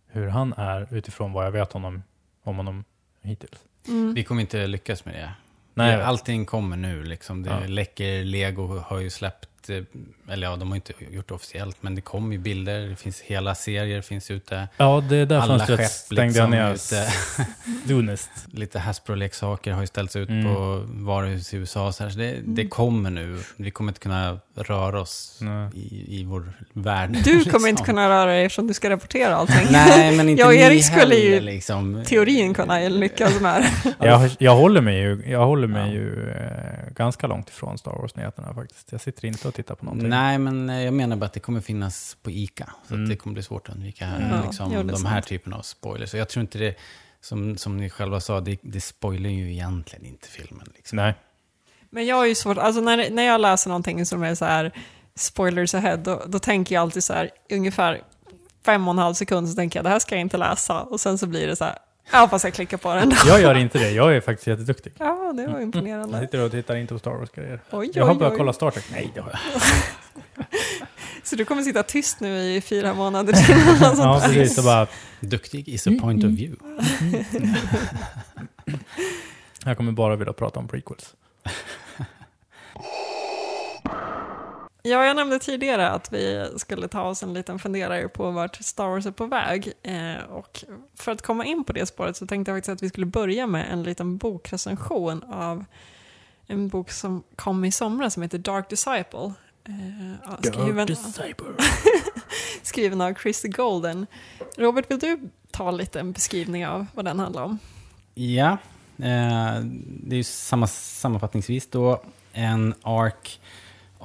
Speaker 3: hur han är utifrån vad jag vet honom, om honom hittills.
Speaker 1: Mm.
Speaker 2: Vi kommer inte lyckas med det.
Speaker 3: Nej,
Speaker 2: allting kommer nu liksom. Det
Speaker 3: Ja.
Speaker 2: läcker, Lego har ju släppt, eh, eller ja, de har inte gjort det officiellt, men det kommer ju bilder, det finns hela serier finns ute.
Speaker 3: Ja, det där
Speaker 2: Alla skepp
Speaker 3: stängde
Speaker 2: liksom
Speaker 3: jag ner. Dunest.
Speaker 2: Lite Hasbro-leksaker har ju ställts ut
Speaker 3: Mm.
Speaker 2: på varuhus i USA. Så, här, så det, det kommer nu. Vi kommer inte kunna röra oss i, i vår värld.
Speaker 1: Du kommer
Speaker 2: liksom.
Speaker 1: inte kunna röra dig eftersom du ska rapportera allting.
Speaker 2: Nej, men inte
Speaker 1: Jag och Erik skulle ju
Speaker 2: liksom.
Speaker 1: Teorin kunna lyckas med.
Speaker 3: Jag, jag håller mig ju, jag håller mig ju eh, ganska långt ifrån Star Wars-nyheterna faktiskt. Jag sitter inte och tittar på någonting.
Speaker 2: Nej, men eh, jag menar bara att det kommer finnas på ICA. Så
Speaker 3: Mm.
Speaker 2: att det kommer bli svårt att undvika
Speaker 1: Ja,
Speaker 2: liksom,
Speaker 1: jo, det är
Speaker 2: de här typerna av spoilers. Så jag tror inte det, som, som ni själva sa, det, det spoilar ju egentligen inte filmen. Liksom.
Speaker 3: Nej.
Speaker 1: Men jag har ju svårt, alltså när, när jag läser någonting som är så här spoilers ahead, då, då tänker jag alltid så här ungefär fem och en halv sekund så tänker jag det här ska jag inte läsa och sen så blir det så här, ja fast jag klickar på den då.
Speaker 3: Jag gör inte det. Jag är faktiskt jätteduktig.
Speaker 1: Ja, det var
Speaker 3: Jag
Speaker 1: imponerande.
Speaker 3: sitter och tittar inte på Star Wars-grejer. Jag har börjat kolla Star Trek. Nej, det har jag
Speaker 1: Så du kommer sitta tyst nu i fyra månader till
Speaker 3: Ja, precis. Och bara,
Speaker 2: Duktig is a point of view.
Speaker 3: jag kommer bara vilja prata om prequels.
Speaker 1: Ja, jag nämnde tidigare att vi skulle ta oss en liten funderare på vart Star Wars är på väg. Eh, och för att komma in på det spåret så tänkte jag faktiskt att vi skulle börja med en liten bokrecension av en bok som kom i somras som heter Dark Disciple. Eh, skriven, skriven av Christy Golden. Robert, vill du ta lite en beskrivning av vad den handlar om?
Speaker 2: Ja, eh, det är ju samma, sammanfattningsvis då en ark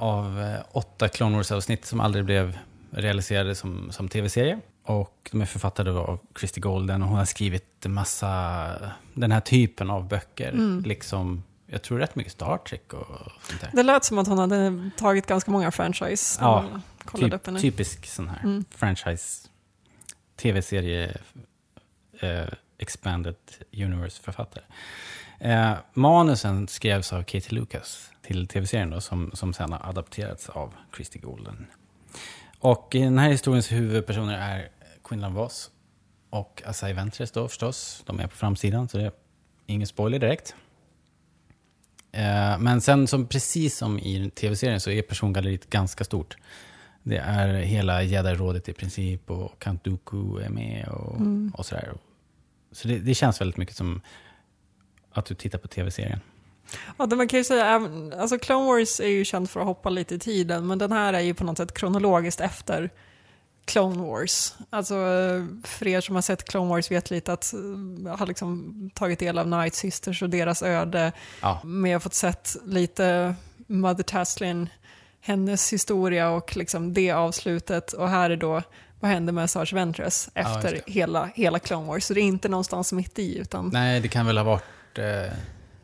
Speaker 2: av eh, åtta Clone Wars-avsnitt som aldrig blev realiserade som, som tv-serie. Och de är författade av Christy Golden och hon har skrivit massa, den här typen av böcker.
Speaker 1: Mm.
Speaker 2: Liksom, jag tror rätt mycket Star Trek och sånt där.
Speaker 1: Det lät som att hon hade tagit ganska många franchise.
Speaker 2: Ja,
Speaker 1: kollade upp
Speaker 2: Typ,
Speaker 1: henne.
Speaker 2: typisk sån här
Speaker 1: Mm.
Speaker 2: franchise, tv-serie, eh, expanded universe-författare. Eh, manusen skrevs av Katie Lucas till tv-serien då, som, som sen har adapterats av Christy Golden. Och i den här historiens huvudpersoner är Quinlan Voss och Asai Ventress då förstås. De är på framsidan, så det är ingen spoiler direkt. Eh, men sen, som precis som i tv-serien, så är persongalleriet ganska stort. Det är hela Jedi-rådet i princip och Count Dooku är med och,
Speaker 1: Mm.
Speaker 2: och sådär. Så det, det känns väldigt mycket som att du tittar på tv-serien.
Speaker 1: Ja, man kan ju säga, alltså Clone Wars är ju känd för att hoppa lite i tiden, men den här är ju på något sätt kronologiskt efter Clone Wars. Alltså för er som har sett Clone Wars vet lite att eh, har liksom tagit del av Night Sisters och deras öde,
Speaker 2: Ja,
Speaker 1: men jag har fått sett lite Mother Taslin, hennes historia och liksom det avslutet och här är då vad händer med Sarge Ventress
Speaker 2: Ja,
Speaker 1: efter
Speaker 2: det.
Speaker 1: hela, hela Clone Wars. Så det är inte någonstans mitt i utan
Speaker 2: nej, det kan väl ha varit eh,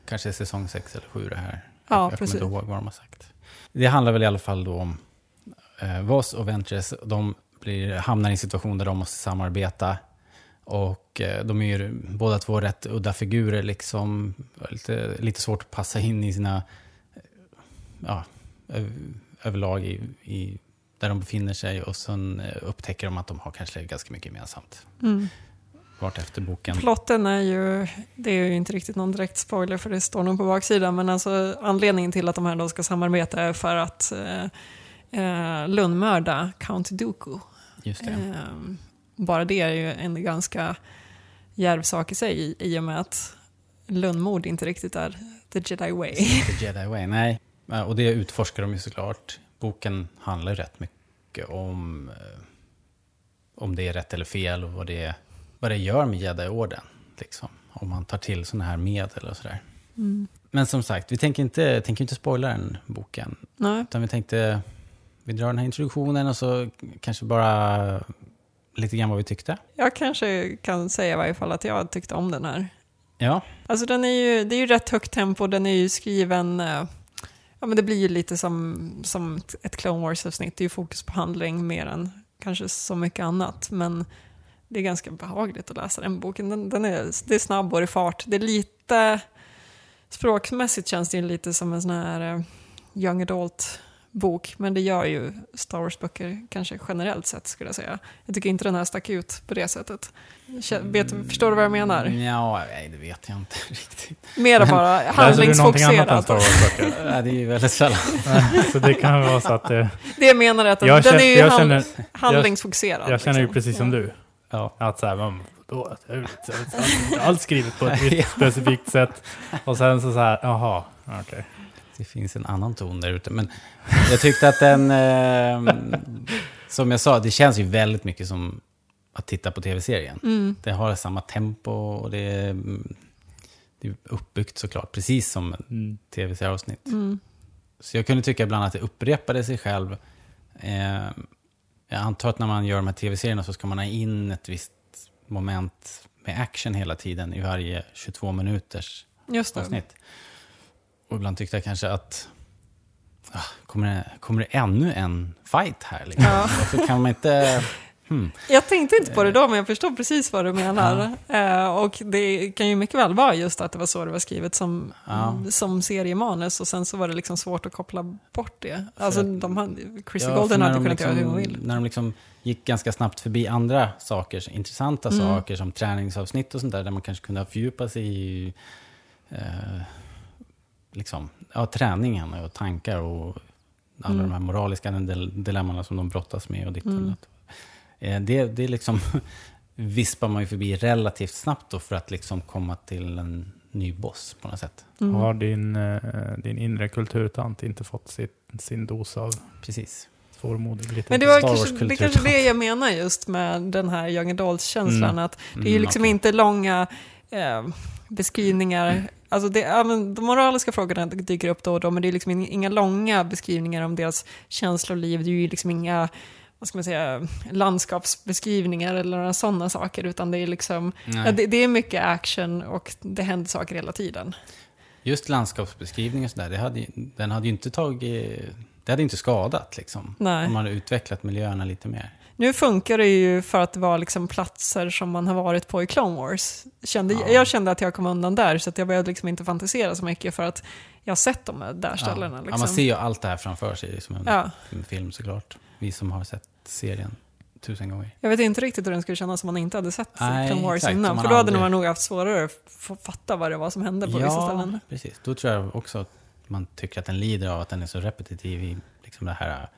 Speaker 2: kanske säsong 6 eller 7 det här.
Speaker 1: Ja,
Speaker 2: jag
Speaker 1: precis.
Speaker 2: kommer inte ihåg vad de har sagt. Det handlar väl i alla fall då om eh, Voss och Ventress. De blir, hamnar i en situation där de måste samarbeta. Och eh, de är ju båda två rätt udda figurer liksom. Lite, lite svårt att passa in i sina, eh, ja, öv, överlag i, i, där de befinner sig. Och sen eh, upptäcker de att de har kanske ganska mycket gemensamt.
Speaker 1: mm.
Speaker 2: Vart efter boken.
Speaker 1: Plotten är ju, det är ju inte riktigt någon direkt spoiler för det står nog på baksidan, men alltså anledningen till att de här då ska samarbeta är för att eh, eh, lundmörda Count Dooku.
Speaker 2: Just det.
Speaker 1: Eh, bara det är ju en ganska djärv sak i sig i, och med att lundmord inte riktigt är the jedi way.
Speaker 2: The Jedi Way, nej. Och det utforskar de ju såklart. Boken handlar ju rätt mycket om eh, om det är rätt eller fel och vad det, vad det gör med Jedi-orden. Liksom. Om man tar till sådana här medel och sådär.
Speaker 1: Mm.
Speaker 2: Men som sagt, vi tänker inte, tänker inte spoila den boken.
Speaker 1: Nej.
Speaker 2: Utan vi tänkte, vi drar den här introduktionen och så kanske bara lite grann vad vi tyckte.
Speaker 1: Jag kanske kan säga i varje fall att jag tyckte om den här.
Speaker 2: Ja,
Speaker 1: Alltså den är ju, det är ju rätt högt tempo, den är ju skriven, eh, ja men det blir ju lite som, som ett Clone Wars-avsnitt, det är ju fokus på handling mer än kanske så mycket annat, men det är ganska behagligt att läsa den boken. Den, den är, det är snabb och det är fart, det är lite, språkmässigt känns det ju lite som en sån här eh, young adult bok, men det gör ju Star Wars-böcker kanske generellt sett skulle jag säga. Jag tycker inte den här stack ut på det sättet. Vet, förstår du vad jag menar?
Speaker 2: Ja, nej, det vet jag inte riktigt.
Speaker 1: Mer bara
Speaker 3: Läser du någonting annat än Star
Speaker 1: handlingsfokuserad.
Speaker 3: Wars-böcker?
Speaker 2: Nej, det är ju väldigt sällan.
Speaker 3: så det kan vara så att eh,
Speaker 1: Det jag menar är att den,
Speaker 3: jag,
Speaker 1: den
Speaker 3: känner,
Speaker 1: är ju
Speaker 3: jag,
Speaker 1: hand,
Speaker 3: känner,
Speaker 1: handlingsfokuserad.
Speaker 3: jag känner ju
Speaker 1: liksom.
Speaker 3: precis som
Speaker 1: Ja.
Speaker 3: du.
Speaker 2: Ja.
Speaker 3: Att så här, man, då, det är inte alls skrivet på ett specifikt sätt. Och sen så, så här, jaha, okej.
Speaker 2: Det finns en annan ton där ute. Men jag tyckte att den, eh, som jag sa, det känns ju väldigt mycket som att titta på tv-serien.
Speaker 1: Mm.
Speaker 2: Det har samma tempo och det är, det är uppbyggt såklart, precis som
Speaker 3: Mm.
Speaker 2: tv-serieavsnitt.
Speaker 1: Mm.
Speaker 2: Så jag kunde tycka ibland att det upprepade sig själv. Eh, jag antar att när man gör de här tv-serierna så ska man ha in ett visst moment med action hela tiden i varje 22 minuters
Speaker 1: Just
Speaker 2: avsnitt. Och ibland tyckte jag kanske att ah, kommer, det, kommer det ännu en fight här? Liksom?
Speaker 1: Ja.
Speaker 2: Varför kan man inte... Hmm.
Speaker 1: Jag tänkte inte på det då, men jag förstår precis vad du menar. Eh, och det kan ju mycket väl vara just att det var så det var skrivet som,
Speaker 2: Ja.
Speaker 1: som seriemanus och sen så var det liksom svårt att koppla bort det. Alltså, de hade, Chrissy
Speaker 2: Ja,
Speaker 1: Golden hade
Speaker 2: de
Speaker 1: kunnat göra hur hon vill.
Speaker 2: När de liksom gick ganska snabbt förbi andra saker, intressanta
Speaker 1: Mm.
Speaker 2: saker som träningsavsnitt och sånt där, där man kanske kunde ha fördjupat sig i eh, liksom, ja, träningen och tankar och alla
Speaker 1: Mm.
Speaker 2: de här moraliska dil- dilemmana som de brottas med och ditt och
Speaker 1: Mm.
Speaker 2: datt. Eh, det, det är liksom vispar man ju förbi relativt snabbt då för att liksom komma till en ny boss på något sätt.
Speaker 1: Mm.
Speaker 3: Har din, eh, din inre kulturtant inte fått sitt, sin dos av
Speaker 2: Precis.
Speaker 3: svårmodig liten
Speaker 1: Men det var kanske, det är kanske det jag menar just med den här young adult-känslan.
Speaker 3: Mm.
Speaker 1: Att det är ju
Speaker 2: Mm,
Speaker 1: liksom
Speaker 2: okej.
Speaker 1: inte långa eh, beskrivningar. Alltså det, men de moraliska frågorna dyker upp då och då, men det är liksom in- inga långa beskrivningar om deras känsloliv. Det är ju liksom inga vad ska man säga, landskapsbeskrivningar eller några sådana saker, utan det är liksom, ja, det, det är mycket action och det händer saker hela tiden.
Speaker 2: Just landskapsbeskrivning och sådär, det hade, den hade ju inte tagit... Det hade inte skadat liksom.
Speaker 1: Nej.
Speaker 2: Om man hade utvecklat miljöerna lite mer.
Speaker 1: Nu funkar det ju för att det var liksom platser som man har varit på i Clone Wars. Kände,
Speaker 2: Ja.
Speaker 1: Jag kände att jag kom undan där, så jag behövde liksom inte fantisera så mycket för att jag har sett de där ställena.
Speaker 2: ja.
Speaker 1: Liksom.
Speaker 2: ja, man ser ju allt det här framför sig som en,
Speaker 1: Ja.
Speaker 2: en film såklart. Vi som har sett serien tusen gånger.
Speaker 1: Jag vet inte riktigt hur den skulle kännas om man inte hade sett
Speaker 2: Nej,
Speaker 1: Clone Wars
Speaker 2: exakt,
Speaker 1: innan, för då hade
Speaker 2: aldrig-
Speaker 1: man nog haft svårare att fatta vad det var som hände på vissa ställen.
Speaker 2: precis. Då tror jag också att man tycker att den lider av att den är så repetitiv i liksom det här...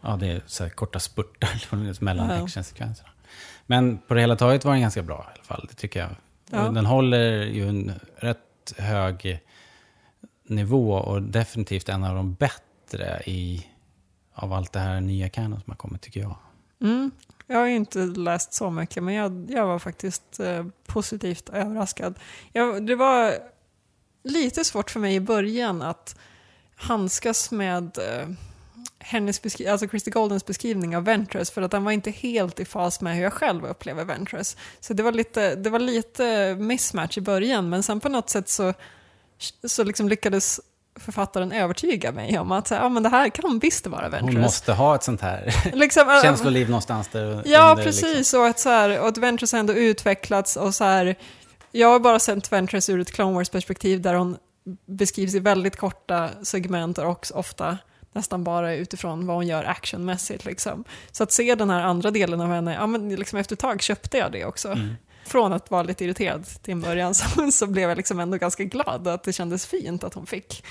Speaker 2: Ja, det är så här korta spurtar mellan
Speaker 1: Ja.
Speaker 2: actionsekvenserna. Men på det hela taget var den ganska bra i alla fall, det tycker jag.
Speaker 1: Ja.
Speaker 2: Den håller ju en rätt hög nivå och definitivt en av de bättre i, av allt det här nya kanon som har kommit, tycker jag.
Speaker 1: Mm. Jag har ju inte läst så mycket, men jag, jag var faktiskt eh, positivt överraskad. Jag, det var lite svårt för mig i början att handskas med eh, hennes beskri- alltså Christy Goldens beskrivning av Ventress, för att den var inte helt i fas med hur jag själv upplever Ventress. Så det var lite, det var lite mismatch i början, men sen på något sätt så, så liksom lyckades författaren övertyga mig om att så ja, men det här kan visst vara Ventress.
Speaker 2: Hon måste ha ett sånt här
Speaker 1: liksom,
Speaker 2: känsloliv någonstans där
Speaker 1: Ja,
Speaker 2: under,
Speaker 1: precis.
Speaker 2: liksom.
Speaker 1: Och att, så här, och att Ventress ändå utvecklats och så här, jag har bara sett Ventress ur ett Clone Wars-perspektiv där hon beskrivs i väldigt korta segment och också ofta nästan bara utifrån vad hon gör actionmässigt. Liksom. Så att se den här andra delen av henne, ja, men liksom efter ett tag köpte jag det också.
Speaker 2: Mm.
Speaker 1: från att vara lite irriterad till en början så, så blev jag liksom ändå ganska glad att det kändes fint att hon fick,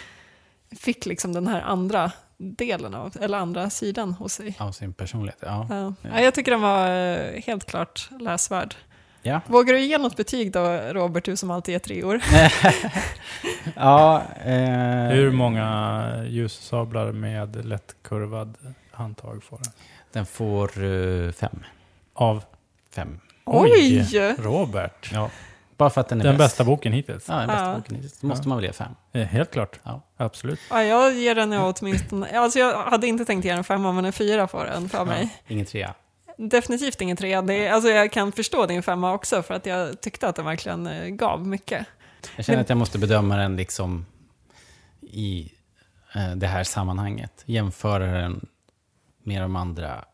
Speaker 1: fick liksom den här andra delen av, eller andra sidan hos sig.
Speaker 2: Av sin personlighet. Ja.
Speaker 1: Ja. Ja, jag tycker den var eh, helt klart läsvärd.
Speaker 2: Ja.
Speaker 1: Vågar du ge något betyg då, Robert, du som alltid ger treor?
Speaker 2: ja eh,
Speaker 3: Hur många ljussablar med lätt kurvad handtag får den?
Speaker 2: Den får eh, fem.
Speaker 3: Av?
Speaker 2: Fem.
Speaker 1: Oj!
Speaker 3: Robert.
Speaker 2: Ja. Bara för att den är
Speaker 3: Den
Speaker 2: bäst.
Speaker 3: bästa boken hittills.
Speaker 2: Ja, den bästa
Speaker 1: Ja.
Speaker 2: boken hittills. Då måste man väl ge fem.
Speaker 3: Eh, Helt klart.
Speaker 2: Ja.
Speaker 3: Absolut.
Speaker 1: Ja, jag ger den åtminstone, alltså jag hade inte tänkt ge den en femma, men en fyra får den för mig.
Speaker 2: Ingen trea.
Speaker 1: Definitivt ingen trea. Det är, alltså jag kan förstå din femma också, för att jag tyckte att den verkligen eh, gav mycket.
Speaker 2: Jag känner att jag måste bedöma den liksom i eh, det här sammanhanget. Jämföra den med de andra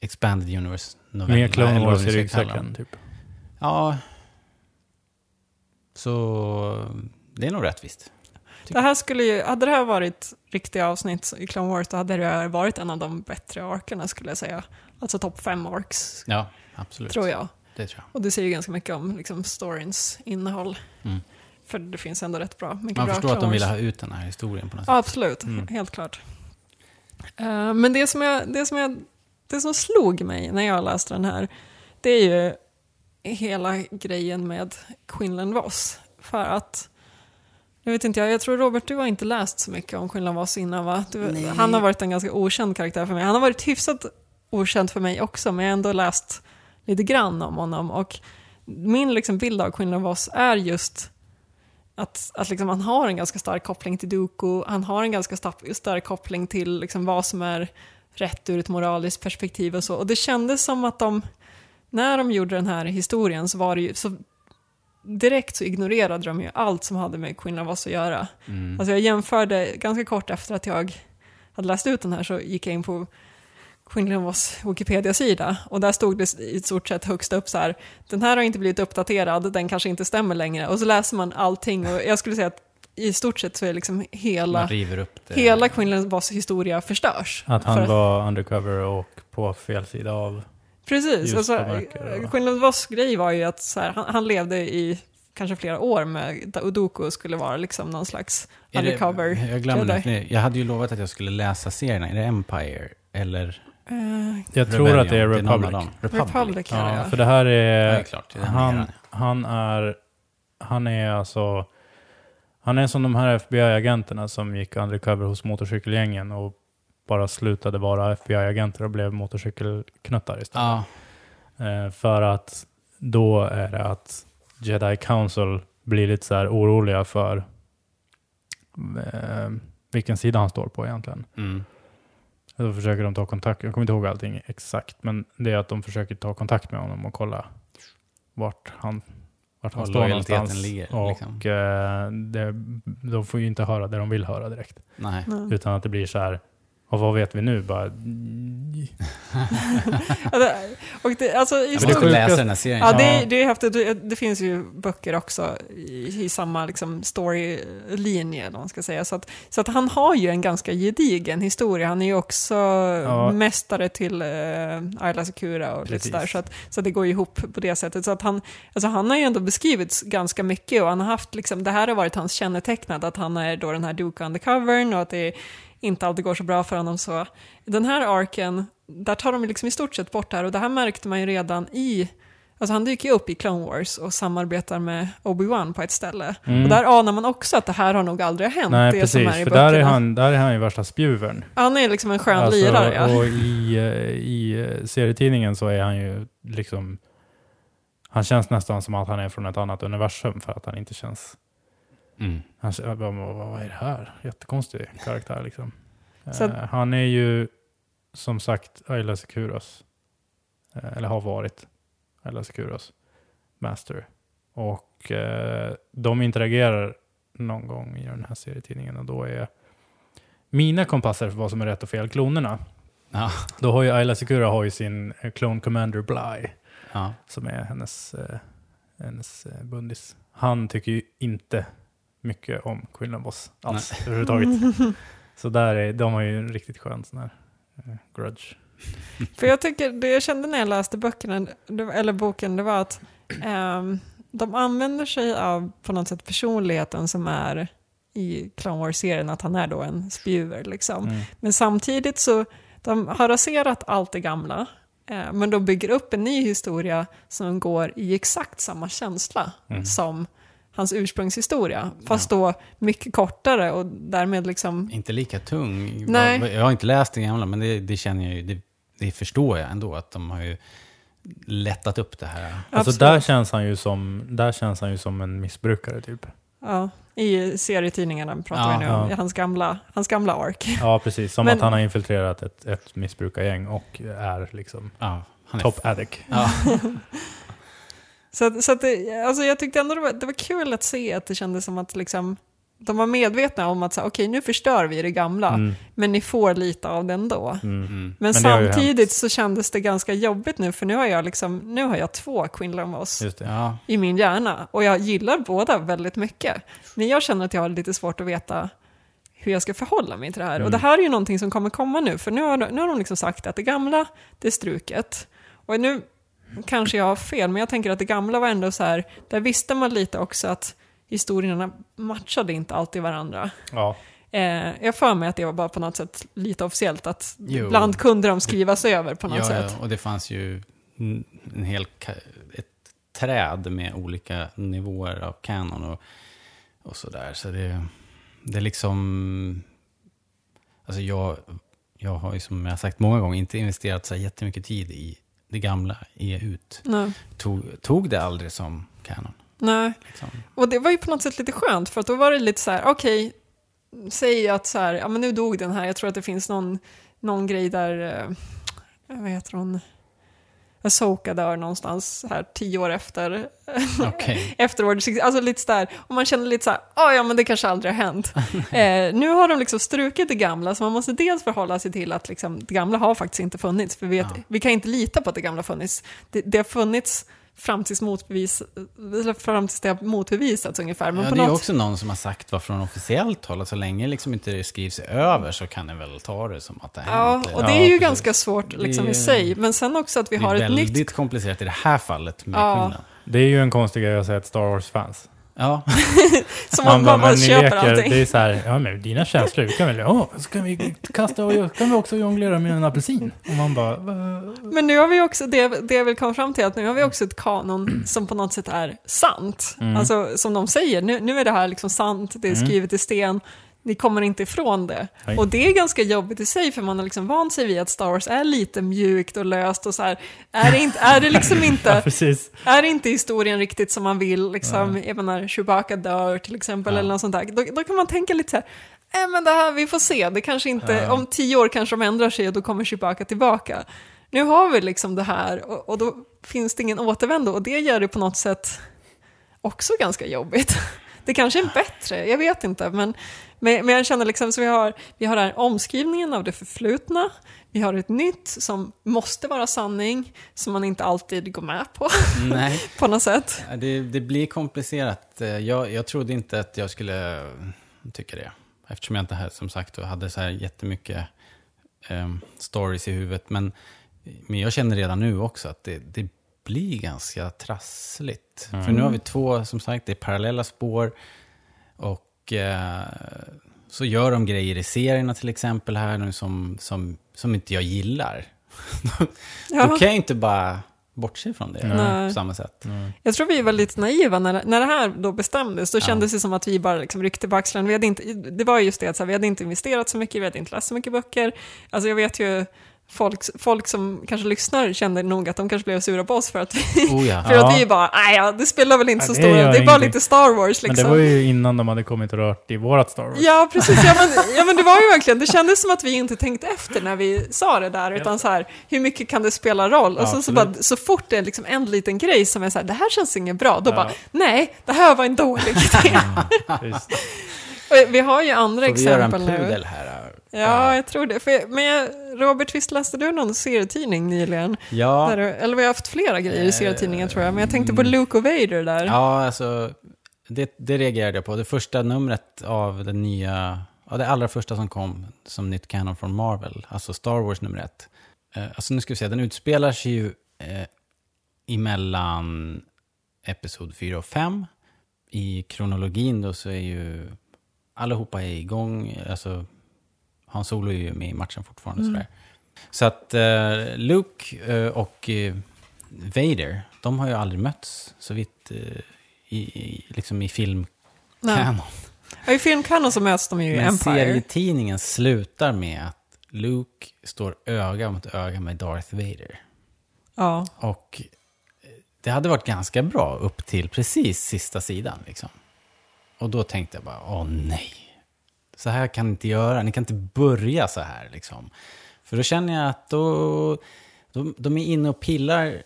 Speaker 2: Expanded Universe-novellerna.
Speaker 3: Med Clone
Speaker 2: eller vad
Speaker 3: Wars
Speaker 2: vi
Speaker 3: i
Speaker 2: ska kalla
Speaker 3: ryggsäcken, typ.
Speaker 2: Ja. Så det är nog rättvist.
Speaker 1: Det här skulle ju, hade det här varit riktiga avsnitt i Clone Wars, då hade det varit en av de bättre arkerna skulle jag säga. Alltså topp fem arcs,
Speaker 2: Ja, absolut.
Speaker 1: tror jag.
Speaker 2: Det tror jag.
Speaker 1: Och det säger ju ganska mycket om liksom, storyns innehåll.
Speaker 2: Mm.
Speaker 1: För det finns ändå rätt bra.
Speaker 2: Man
Speaker 1: bra
Speaker 2: förstår att de
Speaker 1: Clone
Speaker 2: ville ha ut den här historien på något
Speaker 1: Ja,
Speaker 2: sätt.
Speaker 1: absolut.
Speaker 3: Mm.
Speaker 1: Helt klart. Eh, men det som, jag, det, som jag, det som slog mig när jag läste den här, det är ju hela grejen med Quinlan Voss. För att, jag vet inte, jag, jag tror Robert, du har inte läst så mycket om Quinlan Voss innan va? Du, han har varit en ganska okänd karaktär för mig. Han har varit hyfsat okänd för mig också, men jag har ändå läst lite grann om honom. Och min liksom bild av Quinlan Voss är just att, att liksom han har en ganska stark koppling till Dooku, han har en ganska stark, stark koppling till liksom vad som är rätt ur ett moraliskt perspektiv och så. Och det kändes som att de, när de gjorde den här historien så var det ju så direkt så ignorerade de ju allt som hade med Queen of Us att göra.
Speaker 2: Mm.
Speaker 1: Alltså jag jämförde ganska kort efter att jag hade läst ut den här så gick jag in på Queen of Us Wikipedia-sida och där stod det i stort sett högst upp så här, den här har inte blivit uppdaterad, den kanske inte stämmer längre. Och så läser man allting och jag skulle säga att i stort sett så är liksom hela, hela Quinlan Voss historia förstörs.
Speaker 3: Att han
Speaker 1: För-
Speaker 3: var undercover och på fel sida av...
Speaker 1: Precis, alltså. Quinlan Voss grej var ju att så här, han, han levde i kanske flera år med Udoku skulle vara liksom någon slags
Speaker 2: Är det-
Speaker 1: undercover.
Speaker 2: Jag glömde det. Jag hade ju lovat att jag skulle läsa serierna. Är det Empire eller
Speaker 1: Eh,
Speaker 3: Jag tror
Speaker 2: Rebellion?
Speaker 3: att det är Republic.
Speaker 2: dem. Republic.
Speaker 1: Republic är det,
Speaker 3: Ja,
Speaker 1: ja.
Speaker 3: för det här
Speaker 2: Ja, det är
Speaker 3: är...
Speaker 2: klart. Det är
Speaker 3: Han,
Speaker 2: han...
Speaker 3: han är... Han är alltså... Han är som de här FBI-agenterna som gick undercover hos motorcykelgängen och bara slutade vara FBI-agenter och blev motorcykelknuttar istället.
Speaker 2: Ja,
Speaker 3: Eh, för att då är det att Jedi Council blir lite så här oroliga för eh, vilken sida han står på egentligen.
Speaker 2: mm.
Speaker 3: Då försöker de ta kontakt, jag kommer inte ihåg allting exakt, men det är att de försöker ta kontakt med honom och kolla vart han, vart han står någonstans.
Speaker 2: ligger,
Speaker 3: Och
Speaker 2: liksom.
Speaker 3: eh, det, de får ju inte höra det de vill höra direkt.
Speaker 2: nej.
Speaker 1: nej.
Speaker 3: Utan att det blir så här, och vad vet vi nu? Bara,
Speaker 1: Ja, det- och det, alltså, i
Speaker 3: det
Speaker 2: måste
Speaker 1: stort,
Speaker 3: sjuka-
Speaker 2: läsa den här serien.
Speaker 1: ja, det,
Speaker 3: Ja.
Speaker 1: är- det, är häftigt. Det, det finns ju böcker också i, i samma liksom, storylinje, vad man ska säga. Så att, så att han har ju en ganska gedigen historia. Han är ju också mästare till uh, Ayla Secura och lite
Speaker 3: Precis.
Speaker 1: sådär. Så, att, så att det går ihop på det sättet. Så att han, alltså han har ju ändå beskrivits ganska mycket och han har haft, liksom, det här har varit hans kännetecknat, att han är då den här Duke undercovern och att det inte alltid går så bra för honom. Så den här arken, där tar de liksom i stort sett bort det här och det här märkte man ju redan i Alltså han dyker ju upp i Clone Wars och samarbetar med Obi-Wan på ett ställe.
Speaker 3: Mm.
Speaker 1: Och där anar man också att det här har nog aldrig hänt,
Speaker 3: Nej, precis.
Speaker 1: som är i
Speaker 3: För där är, han, där är han ju värsta spjuvern.
Speaker 1: Han är liksom en skön
Speaker 3: Alltså,
Speaker 1: lirare, ja.
Speaker 3: Och i, eh, i eh, serietidningen så är han ju liksom... Han känns nästan som att han är från ett annat universum för att han inte känns...
Speaker 2: Mm.
Speaker 3: Han, jag bara, vad, vad är det här? Jättekonstig karaktär liksom.
Speaker 1: Så-
Speaker 3: Eh, han är ju som sagt Ayla Securos. Eh, eller har varit Ayla Securos master. Och eh, de interagerar någon gång i den här serietidningen och då är mina kompasser för vad som är rätt och fel klonerna.
Speaker 2: Ja.
Speaker 3: Då har ju Ayla Secura har ju sin eh, Clone Commander Bly
Speaker 2: Ja.
Speaker 3: som är hennes, eh, hennes eh, bundis. Han tycker ju inte mycket om Quinlan Boss alls överhuvudtaget. Så där är, de har ju en riktigt skön sån här eh, grudge.
Speaker 1: För jag tycker, det jag kände när jag läste böckerna, det var- eller boken, det var att ehm, de använder sig av på något sätt personligheten som är i Clone Wars-serien, att han är då en spjuver liksom.
Speaker 3: Mm.
Speaker 1: Men samtidigt så, de har raserat allt det gamla, eh, men de bygger upp en ny historia som går i exakt samma känsla
Speaker 3: Mm.
Speaker 1: som hans ursprungshistoria, fast då mycket kortare och därmed liksom
Speaker 2: Inte lika tung.
Speaker 1: Nej.
Speaker 2: Jag, jag har inte läst det gamla, men det, det känner jag ju, det, det förstår jag ändå, att de har ju lättat upp det här.
Speaker 3: Alltså där känns, han ju som, där känns han ju som en missbrukare typ.
Speaker 1: Ja, i serietidningarna pratar
Speaker 2: Ja,
Speaker 1: vi nu om,
Speaker 3: ja.
Speaker 1: hans gamla, hans gamla ark.
Speaker 3: Ja, precis. Som
Speaker 1: Men-
Speaker 3: att han har infiltrerat ett, ett missbrukargäng och är liksom
Speaker 2: Ja,
Speaker 3: top addict.
Speaker 2: Ja,
Speaker 1: Så, så att det, alltså jag tyckte ändå det var, det var kul att se att det kändes som att liksom, de var medvetna om att så här, okej nu förstör vi det gamla,
Speaker 3: Mm,
Speaker 1: men ni får lite av det ändå.
Speaker 3: mm.
Speaker 2: mm.
Speaker 1: Men,
Speaker 3: Men ju
Speaker 1: samtidigt så kändes det ganska jobbigt nu, för nu har jag, liksom, nu har jag två
Speaker 3: Just det.
Speaker 2: ja.
Speaker 1: i min hjärna, och jag gillar båda väldigt mycket. Men jag känner att jag har lite svårt att veta hur jag ska förhålla mig till det här.
Speaker 3: Mm.
Speaker 1: Och det här är ju någonting som kommer komma nu, för nu har, nu har de liksom sagt att det gamla, det är struket. Och nu kanske jag har fel, men jag tänker att det gamla var ändå så här, där visste man lite också att historierna matchade inte alltid varandra.
Speaker 3: Ja.
Speaker 1: Eh, jag för mig att det var bara på något sätt lite officiellt, att
Speaker 2: Jo.
Speaker 1: ibland kunde de skrivas över på något
Speaker 2: ja,
Speaker 1: sätt.
Speaker 2: ja, och det fanns ju en hel ett träd med olika nivåer av kanon och, och sådär. Så det, det är liksom... Alltså jag, jag har ju som jag har sagt många gånger inte investerat så jättemycket tid i det gamla E ut.
Speaker 1: Nej.
Speaker 2: Tog, tog det aldrig som kanon.
Speaker 1: Nej.
Speaker 2: Liksom.
Speaker 1: Och det var ju på något sätt lite skönt, för att då var det lite så här, okej, säg att så här, ja men nu dog den här, jag tror att det finns någon, någon grej där, eh, vad heter hon, Asoka dör någonstans här tio år efter,
Speaker 2: Okej.
Speaker 1: efter Order 66, alltså lite så där, och man känner lite så här, "Ah, ja men det kanske aldrig har hänt. eh, nu har de liksom strukit det gamla, så man måste dels förhålla sig till att liksom, det gamla har faktiskt inte funnits, för vi, vet,
Speaker 2: Ja.
Speaker 1: vi kan inte lita på att det gamla funnits. Det, det har funnits fram tills, motbevis, eller fram tills det har motbevisats ungefär. Men
Speaker 2: Ja,
Speaker 1: på
Speaker 2: det är ju
Speaker 1: något,
Speaker 2: också någon som har sagt vad från officiellt håll, att så länge liksom inte det skrivs över så kan ni väl ta det som att det
Speaker 1: Ja,
Speaker 2: hänt.
Speaker 1: och det
Speaker 3: Ja,
Speaker 1: är ju
Speaker 3: precis.
Speaker 1: ganska svårt liksom,
Speaker 2: Det
Speaker 1: i
Speaker 2: är-
Speaker 1: sig. Men sen också att vi har
Speaker 2: det är
Speaker 1: ett
Speaker 2: väldigt
Speaker 1: nytt...
Speaker 2: komplicerat i det här fallet med
Speaker 1: Ja.
Speaker 3: Det är ju en konstig grej att säga till Star Wars-fans.
Speaker 2: Ja,
Speaker 1: Som man, bara
Speaker 3: ni
Speaker 1: köper
Speaker 3: leker,
Speaker 1: allting.
Speaker 3: det är så här, ja men dina känslor, vi kan väl, åh, ska vi kasta och kan vi också jonglera med en apelsin? Och man bara, "Va?"
Speaker 1: Men nu har vi också, det, det jag vill komma fram till, att nu har vi också ett kanon som på något sätt är sant.
Speaker 3: Mm.
Speaker 1: Alltså som de säger, nu, nu är det här liksom sant, det är
Speaker 3: Mm.
Speaker 1: skrivet i sten, ni kommer inte ifrån det.
Speaker 3: Nej.
Speaker 1: Och det är ganska jobbigt i sig, för man har liksom vant sig vid att Star Wars är lite mjukt och löst och så här. Är det, inte, är det liksom
Speaker 3: ja,
Speaker 1: inte,
Speaker 3: precis.
Speaker 1: är inte historien riktigt som man vill, liksom, jag menar, Chewbacca dör till exempel,
Speaker 2: Ja.
Speaker 1: eller något sånt där, då, då kan man tänka lite så här, äh, men det här, vi får se, det kanske inte,
Speaker 3: Ja.
Speaker 1: om tio år kanske de ändrar sig och då kommer Chewbacca tillbaka. Nu har vi liksom det här och, och då finns det ingen återvändo och det gör det på något sätt också ganska jobbigt. Det kanske är bättre, jag vet inte, men, men, men jag känner liksom så vi har, vi har den här omskrivningen av det förflutna, vi har ett nytt som måste vara sanning, som man inte alltid går med på,
Speaker 2: nej.
Speaker 1: på något sätt.
Speaker 2: Det, det blir komplicerat. Eh, Jag, jag trodde inte att jag skulle eh, tycka det. Eftersom jag inte här, som sagt hade så här jättemycket um, stories i huvudet. Men, men jag känner redan nu också att det, det blir ganska trassligt.
Speaker 3: Mm.
Speaker 2: För nu har vi två, som sagt, det är parallella spår. Och eh, så gör de grejer i serierna till exempel här nu som, som, som inte jag gillar. Då
Speaker 1: Ja.
Speaker 2: kan jag inte bara bortse från det
Speaker 1: Nej.
Speaker 2: på samma sätt.
Speaker 1: Jag tror vi var lite naiva när, när det här då bestämdes. Då
Speaker 2: Ja.
Speaker 1: kändes det som att vi bara liksom ryckte på axlarna. Vi hade inte, det var just det att så här, vi hade inte investerat så mycket, vi hade inte läst så mycket böcker. Alltså jag vet ju folk, folk som kanske lyssnar kände nog att de kanske blev sura på oss för att vi,
Speaker 2: Oh ja.
Speaker 1: för
Speaker 3: Ja.
Speaker 1: att vi bara, nej ja, det spelar väl inte
Speaker 3: Ja,
Speaker 1: så stor roll, det är bara
Speaker 3: ingenting."
Speaker 1: lite Star Wars
Speaker 3: Men
Speaker 1: liksom.
Speaker 3: det var ju innan de hade kommit och rört i vårat Star Wars.
Speaker 1: Ja, precis. Ja men, ja, men det var ju verkligen, det kändes som att vi inte tänkte efter när vi sa det där, utan så här, hur mycket kan det spela roll? Och så, så, bara, så fort det är liksom en liten grej som är så här, det här känns inget bra, då bara, nej, det här var en dålig idé. Vi har ju andra
Speaker 2: Får vi göra en
Speaker 1: exempel nu.
Speaker 2: pudel här?
Speaker 1: Ja, jag tror det. För, men Robert, visst läste du någon serietidning nyligen?
Speaker 2: Ja,
Speaker 1: Där eller vi har haft flera grejer i
Speaker 2: Eh,
Speaker 1: serietidningen tror jag, men jag tänkte på
Speaker 2: mm.
Speaker 1: Luke och Vader där.
Speaker 2: ja alltså, det, det reagerade jag på. Det första numret av den nya, ja, det allra första som kom som nytt canon från Marvel, alltså Star Wars nummer ett. eh, alltså nu ska vi se, den utspelar sig ju eh, emellan Episod 4 och 5. I kronologin då så är ju allihopa är igång, alltså Hans Solo är ju med i matchen fortfarande.
Speaker 1: Mm.
Speaker 2: Sådär. Så att eh, Luke eh, och eh, Vader, de har ju aldrig mötts så vitt eh, i, i, liksom i film
Speaker 1: Nej.
Speaker 2: canon.
Speaker 1: Ja, I filmkanon så möts de ju i
Speaker 2: Men
Speaker 1: Empire.
Speaker 2: serietidningen slutar med att Luke står öga mot öga med Darth Vader.
Speaker 1: Ja.
Speaker 2: Och eh, det hade varit ganska bra upp till precis sista sidan. Liksom. Och då tänkte jag bara, åh nej. Så här kan ni inte göra, ni kan inte börja så här. Liksom. För då känner jag att då, de, de är inne och pillar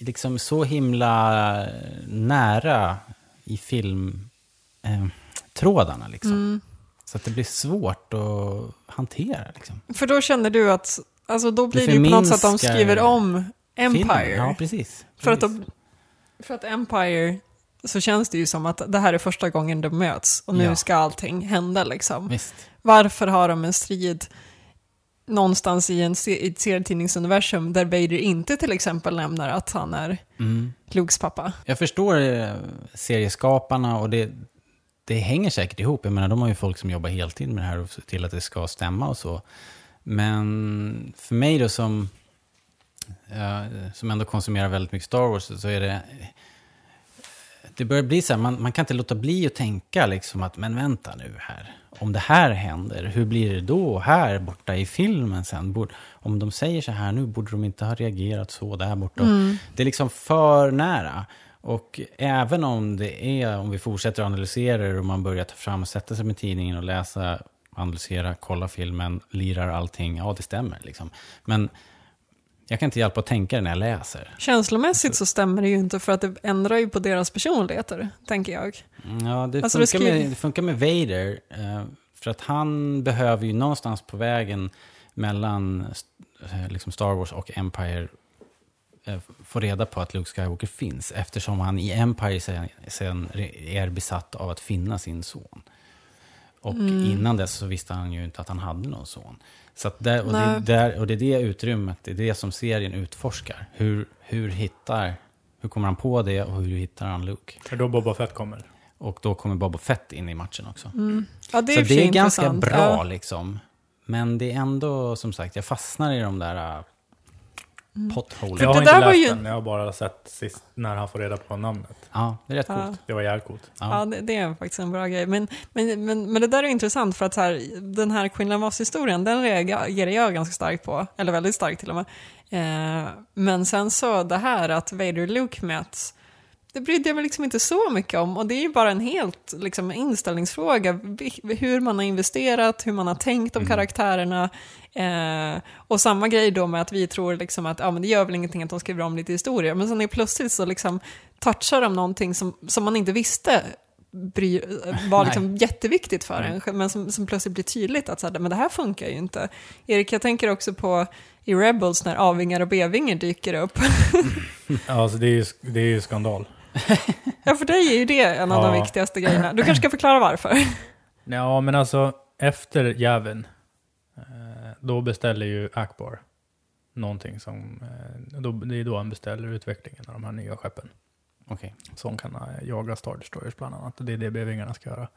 Speaker 2: liksom så himla nära i filmtrådarna. Eh, liksom.
Speaker 1: Mm.
Speaker 2: Så att det blir svårt att hantera. Liksom.
Speaker 1: För då känner du att, alltså då blir
Speaker 2: Det
Speaker 1: det ju på något sätt att de skriver om Empire.
Speaker 2: Ja, precis.
Speaker 1: För att,
Speaker 2: precis.
Speaker 1: de, för att Empire så känns det ju som att det här är första gången de möts och nu
Speaker 2: Ja.
Speaker 1: ska allting hända liksom.
Speaker 2: Visst.
Speaker 1: Varför har de en strid någonstans i, en, i ett serietidningsuniversum där Vader inte till exempel nämner att han är
Speaker 2: Mm.
Speaker 1: Lukes pappa?
Speaker 2: Jag förstår eh, serieskaparna och det, det hänger säkert ihop. Jag menar, de har ju folk som jobbar heltid med det här och ser till att det ska stämma och så. Men för mig då som, ja, som ändå konsumerar väldigt mycket Star Wars så är det... Det börjar bli så här, man, man kan inte låta bli att tänka liksom att, men vänta nu här. Om det här händer, hur blir det då här borta i filmen sen? Borde, om de säger så här nu, borde de inte ha reagerat så där borta? Det är liksom för nära. Och även om det är, om vi fortsätter att analysera det och man börjar ta fram och sätta sig med tidningen och läsa, analysera, kolla filmen, lirar allting, ja det stämmer liksom. Men jag kan inte hjälpa att tänka det när jag läser.
Speaker 1: Känslomässigt så stämmer det ju inte för att det ändrar ju på deras personligheter, tänker jag.
Speaker 2: Ja, det,
Speaker 1: Alltså,
Speaker 2: funkar, med, det funkar med Vader. Eh, för att han behöver ju någonstans på vägen mellan eh, liksom Star Wars och Empire eh, få reda på att Luke Skywalker finns. Eftersom han i Empire sen, sen är besatt av att finna sin son. Och
Speaker 1: Mm.
Speaker 2: innan dess så visste han ju inte att han hade någon son. Så att där, och, det, där, och det är det utrymmet, det är det som serien utforskar. Hur, hur hittar, hur kommer han på det och hur hittar han Luke?
Speaker 3: För då Boba Fett kommer.
Speaker 2: Och då kommer Boba Fett in i matchen också.
Speaker 1: Ja, det är
Speaker 2: så det är ganska
Speaker 1: intressant.
Speaker 2: bra
Speaker 1: Ja.
Speaker 2: liksom. Men det är ändå, som sagt, jag fastnar i de där uh, potholes.
Speaker 3: Jag har
Speaker 1: det
Speaker 3: inte
Speaker 1: där
Speaker 3: läst
Speaker 1: var ju-
Speaker 3: den, jag har bara sett sist när han får reda på namnet.
Speaker 2: Ja, det är rätt
Speaker 1: Ja.
Speaker 2: coolt.
Speaker 3: Det var jävligt coolt.
Speaker 2: Ja.
Speaker 1: Ja, det, det är faktiskt en bra grej. Men, men, men, men det där är intressant för att så här, den här Quinlan Voss-historien, den reagerar jag ganska starkt på. Eller väldigt starkt till och med. Eh, men sen så det här att Vader och Luke möts, det brydde jag mig liksom inte så mycket om. Och det är ju bara en helt liksom, inställningsfråga. Hur man har investerat, hur man har tänkt om karaktärerna. Eh, och samma grej då med att vi tror liksom att ja, men det gör väl ingenting att de skriver om lite historia. Men sen är plötsligt så liksom touchar de någonting som, som man inte visste bry, var liksom jätteviktigt för en, men som, som plötsligt blir tydligt att så här, men det här funkar ju inte. Erik, jag tänker också på i Rebels när A-vingar och B-vingar dyker upp.
Speaker 3: Ja, alltså det är ju, det är ju skandal.
Speaker 1: ja, för dig är ju det en av de viktigaste grejerna. Du kanske ska förklara varför.
Speaker 3: Ja, men alltså efter jäveln, eh, då beställer ju Akbar någonting som, eh, då, det är då han beställer utvecklingen av de här nya skeppen.
Speaker 2: Okej.
Speaker 3: Som kan eh, jaga Star Destroyers bland annat. Och det är det B-vingarna ska göra.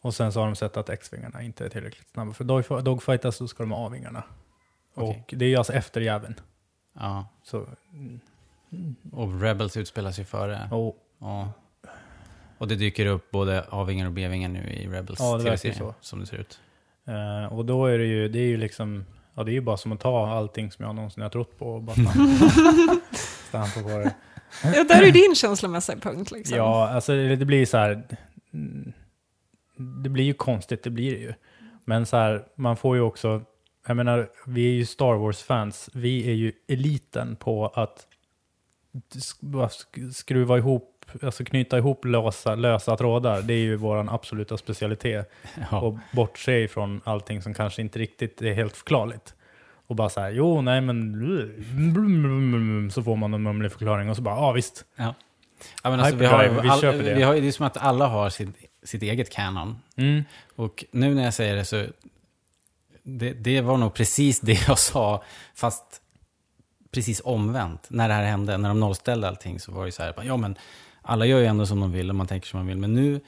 Speaker 3: Och sen så har de sett att X-vingarna inte är tillräckligt snabba. För dog- dogfightas så ska de ha A-vingarna.
Speaker 2: Okej.
Speaker 3: Och det är ju alltså efter jäveln.
Speaker 2: Ja.
Speaker 3: Så,
Speaker 2: Och Rebels utspelar sig före.
Speaker 3: och,
Speaker 2: Ja. Och det dyker upp både A-vingar och B-vingar nu i Rebels
Speaker 3: Ja, det verkar
Speaker 2: TV-serie,
Speaker 3: så.
Speaker 2: som det ser ut.
Speaker 3: eh, och då är det ju, det är ju liksom, ja det är ju bara som att ta allting som jag någonsin har trott på och bara stampa- på det.
Speaker 1: ja, där är din känslomässiga punkt. Liksom.
Speaker 3: Ja, alltså det blir så här. Det blir ju konstigt, det blir det ju. Men så här, man får ju också, jag menar, vi är ju Star Wars-fans. Vi är ju eliten på att skruva ihop, alltså knyta ihop lösa, lösa trådar. Det är ju vår absoluta specialitet.
Speaker 2: Ja.
Speaker 3: Och bortse ifrån allting som kanske inte riktigt är helt förklarligt. Och bara så här, jo, nej men... Så får man en mumlig förklaring och så bara, ja visst.
Speaker 2: Ja, men alltså, vi har,
Speaker 3: vi
Speaker 2: all,
Speaker 3: köper det.
Speaker 2: vi har, det är som att alla har sitt, sitt eget canon.
Speaker 3: Mm.
Speaker 2: Och nu när jag säger det så... det, det var nog precis det jag sa, fast precis omvänt. När det här hände, när de nollställde allting, så var det så här, ja men alla gör ju ändå som de vill och man tänker som man vill. Men nu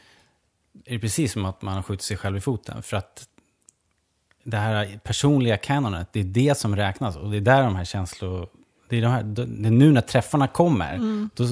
Speaker 2: är det precis som att man har skjutit sig själv i foten. För att det här personliga kanonet, det är det som räknas. Och det är där de här känslor... Det är, de här, det är nu när träffarna kommer.
Speaker 1: Mm.
Speaker 2: Då,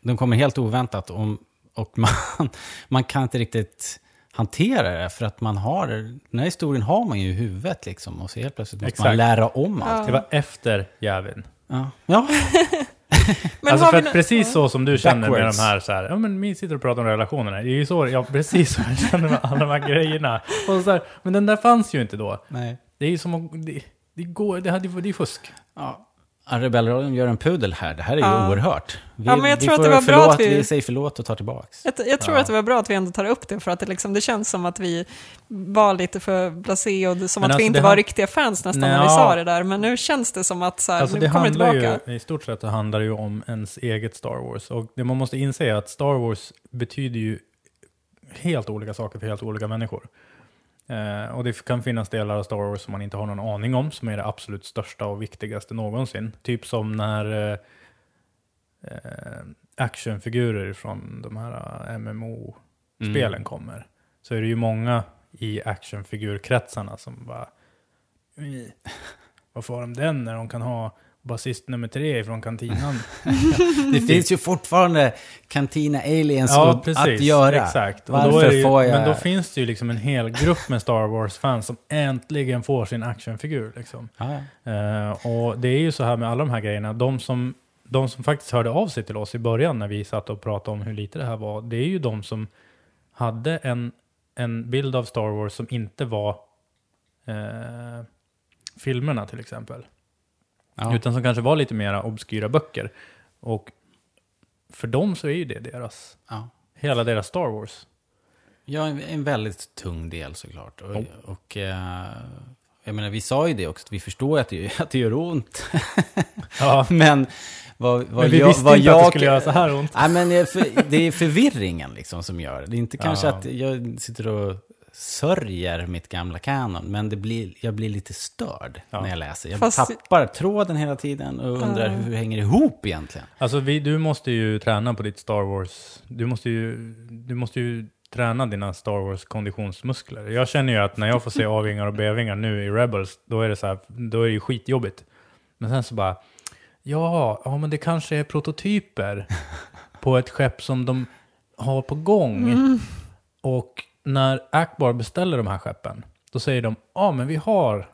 Speaker 2: de kommer helt oväntat och, och man, man kan inte riktigt hantera det. För att man har, den här historien har man ju i huvudet liksom. Och så helt plötsligt måste man
Speaker 3: Exakt.
Speaker 2: lära om allt.
Speaker 3: Det var efter jäveln.
Speaker 2: Ja. ja.
Speaker 1: Men
Speaker 3: alltså för att precis så som du känner med de här, så här, ja men vi sitter och pratar om relationerna. Det är ju så, ja precis så jag känner med alla de här grejerna. Och så här, men den där fanns ju inte då.
Speaker 2: Nej.
Speaker 3: Det är ju som att, det, det går, det, hade, det är fusk.
Speaker 2: Ja. Rebellradion gör en pudel här. Det här är ju
Speaker 1: Ja.
Speaker 2: oerhört. Vi,
Speaker 1: Ja, men jag tror att det var bra
Speaker 2: förlåt,
Speaker 1: att vi-
Speaker 2: vi säger förlåt och tar tillbaks.
Speaker 1: Jag, jag tror
Speaker 3: Ja.
Speaker 1: att det var bra att vi ändå tar upp det, för att det, liksom, det känns som att vi var lite för blasé och det- som
Speaker 3: Men
Speaker 1: att
Speaker 3: alltså,
Speaker 1: vi inte
Speaker 3: det
Speaker 1: var
Speaker 3: han-
Speaker 1: riktiga fans nästan när
Speaker 3: Nja.
Speaker 1: vi sa det där. Men nu känns det som att så här,
Speaker 3: Alltså
Speaker 1: nu
Speaker 3: det
Speaker 1: kommer det tillbaka.
Speaker 3: ju, i stort sett så handlar det ju om ens eget Star Wars. Och det man måste inse är att Star Wars betyder ju helt olika saker för helt olika människor. Eh, och det kan finnas delar av Star Wars som man inte har någon aning om, som är det absolut största och viktigaste någonsin. Typ som när eh, eh, actionfigurer från de här eh, MMO-spelen
Speaker 2: Mm.
Speaker 3: kommer. Så är det ju många i actionfigurkretsarna som bara "Ih, varför har de den när de kan ha basist nummer tre från kantinan?
Speaker 2: Det finns ju fortfarande Cantina Aliens
Speaker 3: ja,
Speaker 2: att-
Speaker 3: precis.
Speaker 2: att göra.
Speaker 3: Exakt. Och
Speaker 2: Varför
Speaker 3: då är det ju,
Speaker 2: får jag...
Speaker 3: Men då finns det ju liksom en hel grupp med Star Wars-fans som äntligen får sin actionfigur. Liksom.
Speaker 2: ja, ja.
Speaker 3: Eh, och det är ju så här med alla de här grejerna. De som, de som faktiskt hörde av sig till oss i början när vi satt och pratade om hur lite det här var, det är ju de som hade en, en bild av Star Wars som inte var eh, filmerna till exempel.
Speaker 2: Ja.
Speaker 3: Utan som kanske var lite mera obskyra böcker. Och för dem så är ju det deras,
Speaker 2: Ja.
Speaker 3: hela deras Star Wars.
Speaker 2: Ja, en, en väldigt tung del såklart. Och,
Speaker 3: Ja.
Speaker 2: och eh, jag menar, vi sa ju det också, vi förstår att det, att det gör ont.
Speaker 3: Ja,
Speaker 2: men vad, vad
Speaker 3: men vi
Speaker 2: jag,
Speaker 3: visste
Speaker 2: vad
Speaker 3: inte
Speaker 2: jag,
Speaker 3: att det skulle göra så här ont.
Speaker 2: Nej, men det är, för, det är förvirringen liksom som gör det. Det är inte kanske
Speaker 3: Ja.
Speaker 2: att jag sitter och sörjer mitt gamla kanon, men det blir, jag blir lite störd
Speaker 3: Ja.
Speaker 2: när jag läser. Jag
Speaker 1: Fast-
Speaker 2: tappar tråden hela tiden och undrar hur det hänger ihop egentligen.
Speaker 3: Alltså vi, du måste ju träna på ditt Star Wars. Du måste ju, du måste ju träna dina Star Wars konditionsmuskler. Jag känner ju att när jag får se A-vingar och B-vingar nu i Rebels, då är det så här, då är det ju skitjobbigt. Men sen så bara, ja, ja men det kanske är prototyper på ett skepp som de har på gång. Och när Akbar beställer de här skeppen, då säger de, ja men vi har,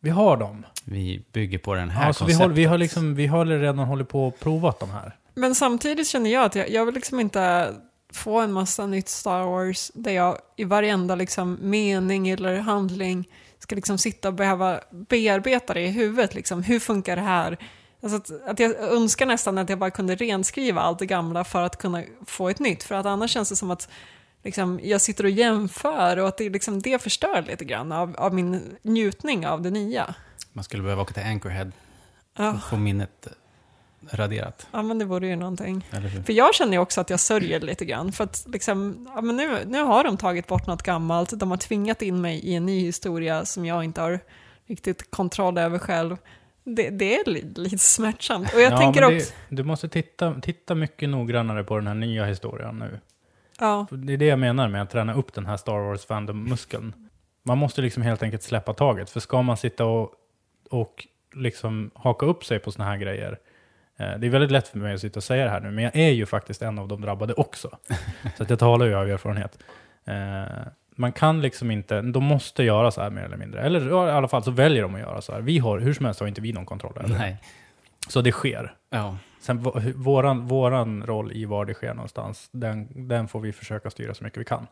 Speaker 3: vi har dem.
Speaker 2: Vi bygger på den här
Speaker 3: Alltså vi, har, vi,
Speaker 2: konceptet.
Speaker 3: har liksom, vi har redan hållit på och provat de här.
Speaker 1: Men samtidigt känner jag att jag, jag vill liksom inte få en massa nytt Star Wars där jag i varenda liksom mening eller handling ska liksom sitta och behöva bearbeta det i huvudet. Liksom. Hur funkar det här? Alltså att, att jag önskar nästan att jag bara kunde renskriva allt det gamla för att kunna få ett nytt. För att annars känns det som att liksom, jag sitter och jämför och att det, liksom, det förstör lite grann av, av min njutning av det nya.
Speaker 2: Man skulle behöva åka till Anchorhead
Speaker 1: Ja,
Speaker 2: och få minnet raderat.
Speaker 1: ja men det vore ju någonting. För jag känner ju också att jag sörjer lite grann. För att liksom, ja, men nu, nu har de tagit bort något gammalt. De har tvingat in mig i en ny historia som jag inte har riktigt kontroll över själv. Det, det är li, lite smärtsamt. Och jag tänker
Speaker 3: men det-
Speaker 1: också...
Speaker 3: Du måste titta, titta mycket noggrannare på den här nya historien nu.
Speaker 1: Ja,
Speaker 3: Det är det jag menar med att träna upp den här Star Wars fandom-muskeln. Man måste liksom helt enkelt släppa taget. För ska man sitta och, och liksom haka upp sig på såna här grejer. Eh, det är väldigt lätt för mig att sitta och säga det här nu, men jag är ju faktiskt en av de drabbade också. så att jag talar ju av erfarenhet. Eh, man kan liksom inte, de måste göra så här mer eller mindre. Eller i alla fall så väljer de att göra så här. Vi har, hur som helst har inte vi någon kontroll över det. Så det sker.
Speaker 2: Ja.
Speaker 3: Sen våran, våran roll i var det sker någonstans, den, den får vi försöka styra så mycket vi kan.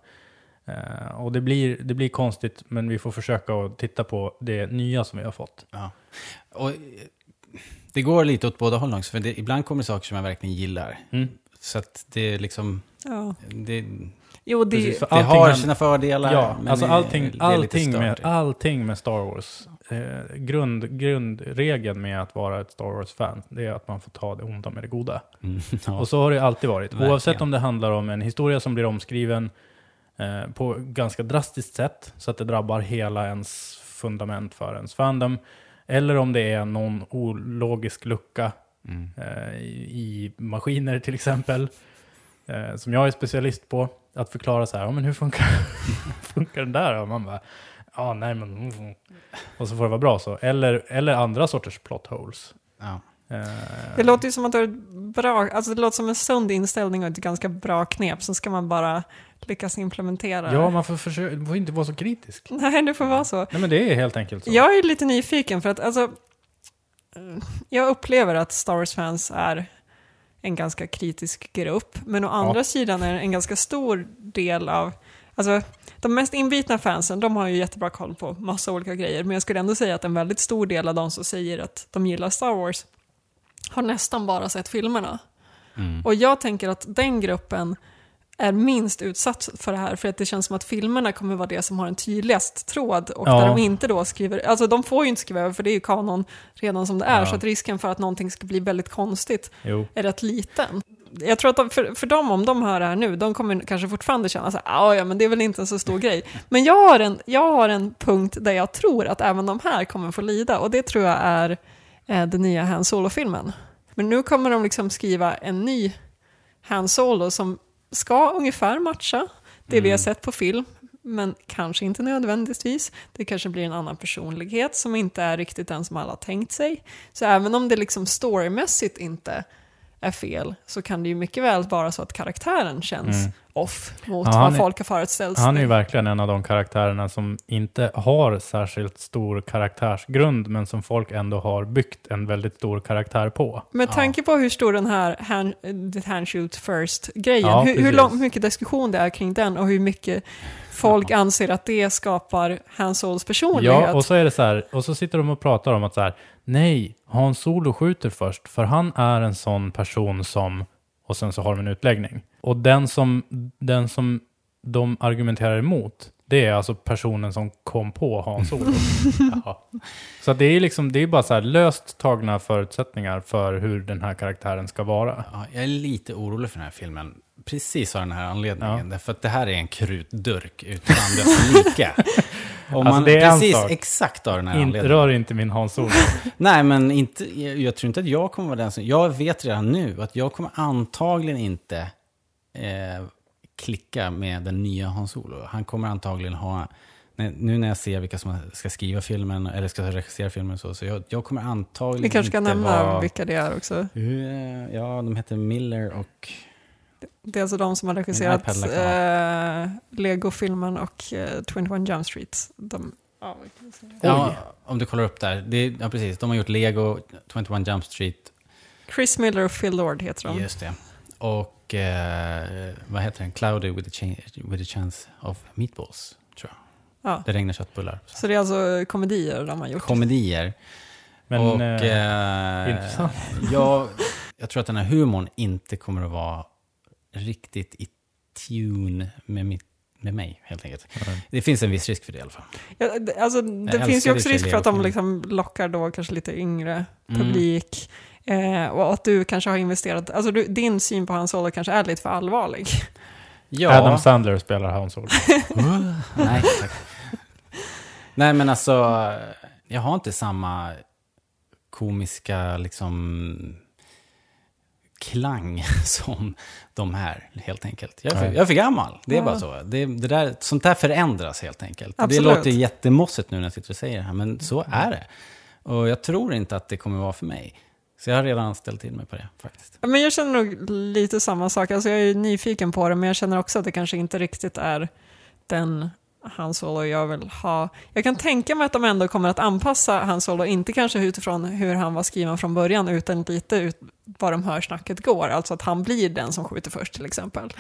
Speaker 3: Eh, och det blir, det blir konstigt, men vi får försöka att titta på det nya som vi har fått.
Speaker 2: Ja. Och eh, det går lite åt båda hållen också, för det, ibland kommer det saker som jag verkligen gillar.
Speaker 3: Mm.
Speaker 2: Så att det är liksom,
Speaker 1: ja.
Speaker 2: det,
Speaker 1: Jo, det,
Speaker 3: Precis,
Speaker 2: det har sina fördelar.
Speaker 3: Ja,
Speaker 2: men
Speaker 3: alltså allting,
Speaker 2: det är lite
Speaker 3: allting, med, allting med Star Wars, eh, grund, grundregeln med att vara ett Star Wars-fan, det är att man får ta det onda med det goda.
Speaker 2: Mm, ja.
Speaker 3: Och så har det alltid varit.
Speaker 2: Verkligen.
Speaker 3: Oavsett om det handlar om en historia som blir omskriven eh, på ganska drastiskt sätt, så att det drabbar hela ens fundament för ens fandom. Eller om det är någon ologisk lucka
Speaker 2: Mm.
Speaker 3: eh, i, maskiner till exempel. Eh, som jag är specialist på. Att förklara så här, ja, men hur funkar, funkar den där? Och man bara, ja nej men... mm." Och så får det vara bra så. Eller, eller andra sorters plot holes.
Speaker 2: Ja.
Speaker 3: Eh,
Speaker 1: Det låter ju som att du har ett bra, alltså det låter som en sund inställning och ett ganska bra knep, så ska man bara lyckas implementera.
Speaker 3: Ja, man får, försöka, man får inte vara så kritisk.
Speaker 1: Nej, det får vara så.
Speaker 3: Nej men det är helt enkelt så.
Speaker 1: Jag är lite nyfiken för att alltså, jag upplever att Star Wars-fans är en ganska kritisk grupp, men å andra sidan är en ganska stor del av, alltså de mest inbitna fansen, de har ju jättebra koll på massa olika grejer, men jag skulle ändå säga att en väldigt stor del av de som säger att de gillar Star Wars har nästan bara sett filmerna.
Speaker 2: Mm.
Speaker 1: Och jag tänker att den gruppen är minst utsatt för det här, för att det känns som att filmerna kommer vara det som har en tydligast tråd och
Speaker 3: Ja.
Speaker 1: där de inte då skriver, alltså de får ju inte skriva över för det är ju kanon redan som det är,
Speaker 3: Ja.
Speaker 1: så att risken för att någonting ska bli väldigt konstigt
Speaker 3: Jo.
Speaker 1: är rätt liten. Jag tror att de, för, för dem, om de hör det här nu, de kommer kanske fortfarande känna så här, "Ah, ja men det är väl inte en så stor grej. Men jag har, en, jag har en punkt där jag tror att även de här kommer få lida, och det tror jag är eh, den nya Han Solo-filmen. Men nu kommer de liksom skriva en ny Han Solo som ska ungefär matcha det vi har sett på film, men kanske inte nödvändigtvis. Det kanske blir en annan personlighet som inte är riktigt den som alla har tänkt sig. Så även om det liksom storymässigt inte är fel så kan det ju mycket väl vara så att karaktären känns
Speaker 3: Mm.
Speaker 1: off mot
Speaker 3: Ja,
Speaker 1: vad
Speaker 3: är-
Speaker 1: folk har föreställt sig.
Speaker 3: Han är ju verkligen en av de karaktärerna som inte har särskilt stor karaktärsgrund, men som folk ändå har byggt en väldigt stor karaktär på.
Speaker 1: Med tanke på hur stor den här hand, the hand shoot first-grejen,
Speaker 3: Ja,
Speaker 1: hur, hur, lång, hur mycket diskussion det är kring den och hur mycket folk anser att det skapar Han Solos personlighet.
Speaker 3: Ja, och så är det så här, och så sitter de och pratar om att så här, nej, Hans Solo skjuter först, för han är en sån person som, och sen så har de en utläggning. Och den som, den som de argumenterar emot, det är alltså personen som kom på Hans Solo. Så det är liksom, det är bara så här löst tagna förutsättningar för hur den här karaktären ska vara.
Speaker 2: Ja, jag är lite orolig för den här filmen. Precis av den här anledningen. Därför att det här är en krutdurk utan dess like. Om
Speaker 3: Alltså,
Speaker 2: man,
Speaker 3: det är en
Speaker 2: precis
Speaker 3: sak.
Speaker 2: exakt av den här
Speaker 3: Inte,
Speaker 2: anledningen.
Speaker 3: rör inte min Hans Solo.
Speaker 2: Nej, men inte, jag, jag tror inte att jag kommer vara den som... Jag vet redan nu att jag kommer antagligen inte eh, klicka med den nya Hans Solo. Han kommer antagligen ha... Nu när jag ser vilka som ska skriva filmen, eller ska regissera filmen, så, så jag, jag kommer antagligen
Speaker 1: Vi kanske ska
Speaker 2: inte
Speaker 1: nämna
Speaker 2: vara...
Speaker 1: vilka det är också.
Speaker 2: Eh, Ja, de heter Miller och...
Speaker 1: Det är alltså de som har regisserat eh, Lego-filmen och eh, 21 Jump Street. De, se.
Speaker 2: Ja, om du kollar upp där. Det, är- ja, precis. De har gjort Lego, 21 Jump Street,
Speaker 1: Chris Miller och Phil Lord heter de.
Speaker 2: just det. Och eh, vad heter den? Cloudy with a, cha- with a chance of meatballs, tror jag.
Speaker 1: Ja.
Speaker 2: Det regnar köttbullar.
Speaker 1: Så det är alltså komedier de har gjort.
Speaker 2: Komedier.
Speaker 3: Men,
Speaker 2: och
Speaker 3: eh,
Speaker 2: eh,
Speaker 3: intressant.
Speaker 2: jag, jag tror att den här humorn inte kommer att vara riktigt i tune med, mitt, med mig, helt enkelt. Det finns en viss risk för det i alla fall.
Speaker 1: Ja, det- alltså, det
Speaker 2: älskar
Speaker 1: finns ju också risk för att de liksom lockar då kanske lite yngre
Speaker 2: Mm.
Speaker 1: publik. Eh, och att du kanske har investerat, alltså du, din syn på hans Solo kanske är lite för allvarlig.
Speaker 2: Ja.
Speaker 3: Adam Sandler spelar Hans Solo.
Speaker 2: Nej, tack. Nej, men alltså, jag har inte samma komiska liksom klang som de här, helt enkelt. Jag är för, jag är för gammal, det är
Speaker 1: Ja.
Speaker 2: bara så. Det, det där, sånt där förändras helt enkelt.
Speaker 1: Absolut.
Speaker 2: Det låter jättemossigt nu när jag sitter och säger det här, men så är det. Och jag tror inte att det kommer vara för mig. Så jag har redan ställt in mig på det, faktiskt.
Speaker 1: Men jag känner nog lite samma sak. Alltså jag är ju nyfiken på det, men jag känner också att det kanske inte riktigt är den Han Solo jag vill ha. Jag kan tänka mig att de ändå kommer att anpassa Han Solo, inte kanske utifrån hur han var skriven från början, utan lite ut vad de hör snacket går. Alltså att han blir den som skjuter först till exempel.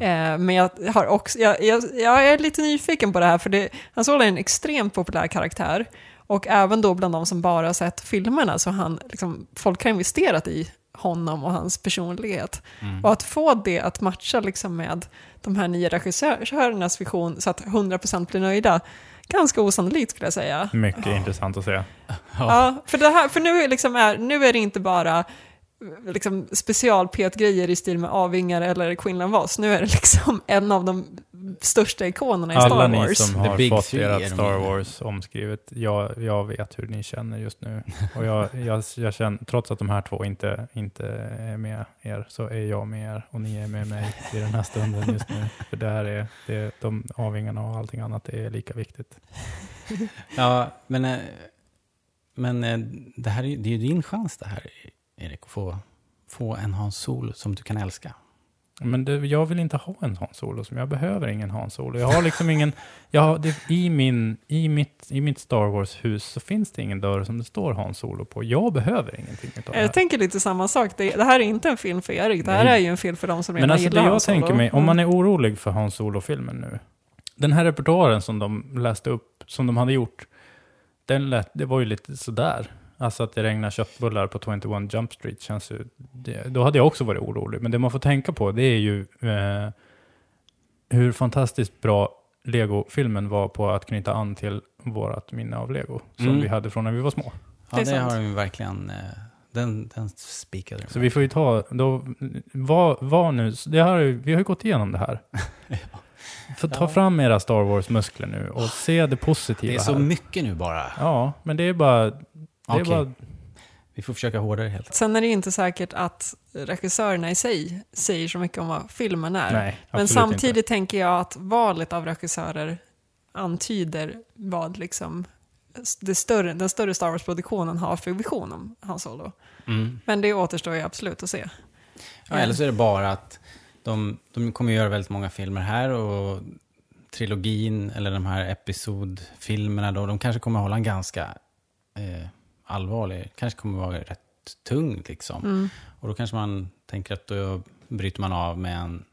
Speaker 1: Eh, men jag, har också, jag, jag, jag är lite nyfiken på det här, för det, Han Solo är en extremt populär karaktär. Och även då bland de som bara sett filmerna så han, liksom, folk har investerat i honom och hans personlighet. Och att få det att matcha liksom med de här nya regissörernas vision så att 100% blir nöjda, ganska osannolikt skulle jag säga.
Speaker 3: Mycket intressant att se.
Speaker 1: Ja, för, det här, för nu, är liksom är, nu är det inte bara liksom special grejer i stil med Avingar eller Quinlan Voss. Nu är det liksom en av de största ikonerna i
Speaker 3: Alla
Speaker 1: Star
Speaker 3: ni
Speaker 1: Wars.
Speaker 3: som
Speaker 2: The
Speaker 3: har
Speaker 2: Big
Speaker 3: fått ert Star. Wars omskrivet, jag, jag vet hur ni känner just nu. Och jag, jag, jag känner, trots att de här två inte, inte är med er, så är jag med er och ni är med mig i den här stunden just nu. För det här är, det, de avvingarna och allting annat är lika viktigt.
Speaker 2: Ja, men, eh, men eh, det här är, ju- det är ju din chans det här, Erik, att få, få en Hans Solo som du kan älska.
Speaker 3: Men det, jag vill inte ha en Han Solo, som jag behöver ingen Han Solo. Jag har liksom ingen, jag har, det, i, min, i, mitt, I mitt Star Wars-hus så finns det ingen dörr som det står Han Solo på. Jag behöver ingenting utav det här.
Speaker 1: Jag tänker lite samma sak. Det, det här är inte en film för Erik. Det här
Speaker 3: Nej.
Speaker 1: är ju en film för de som
Speaker 3: Men
Speaker 1: redan
Speaker 3: alltså det jag
Speaker 1: Han Solo.
Speaker 3: tänker mig, om
Speaker 1: Mm.
Speaker 3: man är orolig för Han Solo-filmen nu. Den här repertoaren som de läste upp, som de hade gjort, den lät, det var ju lite sådär. Alltså att det regnar köttbullar på 21 Jump Street känns ju... Det, då hade jag också varit orolig. Men det man får tänka på, det är ju eh, hur fantastiskt bra Lego-filmen var på att knyta an till vårt minne av Lego. Som
Speaker 2: Mm.
Speaker 3: vi hade från när vi var små.
Speaker 2: Ja,
Speaker 1: Det
Speaker 2: det, har de ju verkligen, eh, den, den spikade de.
Speaker 3: Så vi får ju ta, då, vad, vad nu, det här, vi har ju gått igenom det här. Får ta
Speaker 2: Ja.
Speaker 3: fram era Star Wars-muskler nu och se det positiva
Speaker 2: Det är så
Speaker 3: här.
Speaker 2: mycket nu bara.
Speaker 3: Ja, men det är bara, det är
Speaker 2: Okej.
Speaker 3: bara
Speaker 2: Vi får försöka hårdare helt.
Speaker 1: Sen är det ju inte säkert att regissörerna i sig säger så mycket om vad filmen är.
Speaker 3: nej,
Speaker 1: Men samtidigt
Speaker 3: inte.
Speaker 1: tänker jag att valet av regissörer antyder vad liksom det större, den större Star Wars-produktionen har för vision om Han Solo.
Speaker 2: Mm.
Speaker 1: Men det återstår ju absolut att se.
Speaker 2: Ja, eller så är det bara att de, de kommer göra väldigt många filmer här och trilogin eller de här episodfilmerna då, de kanske kommer hålla en ganska eh, allvarlig, kanske kommer vara rätt tung liksom.
Speaker 1: Mm.
Speaker 2: Och då kanske man tänker att då bryter man av med en,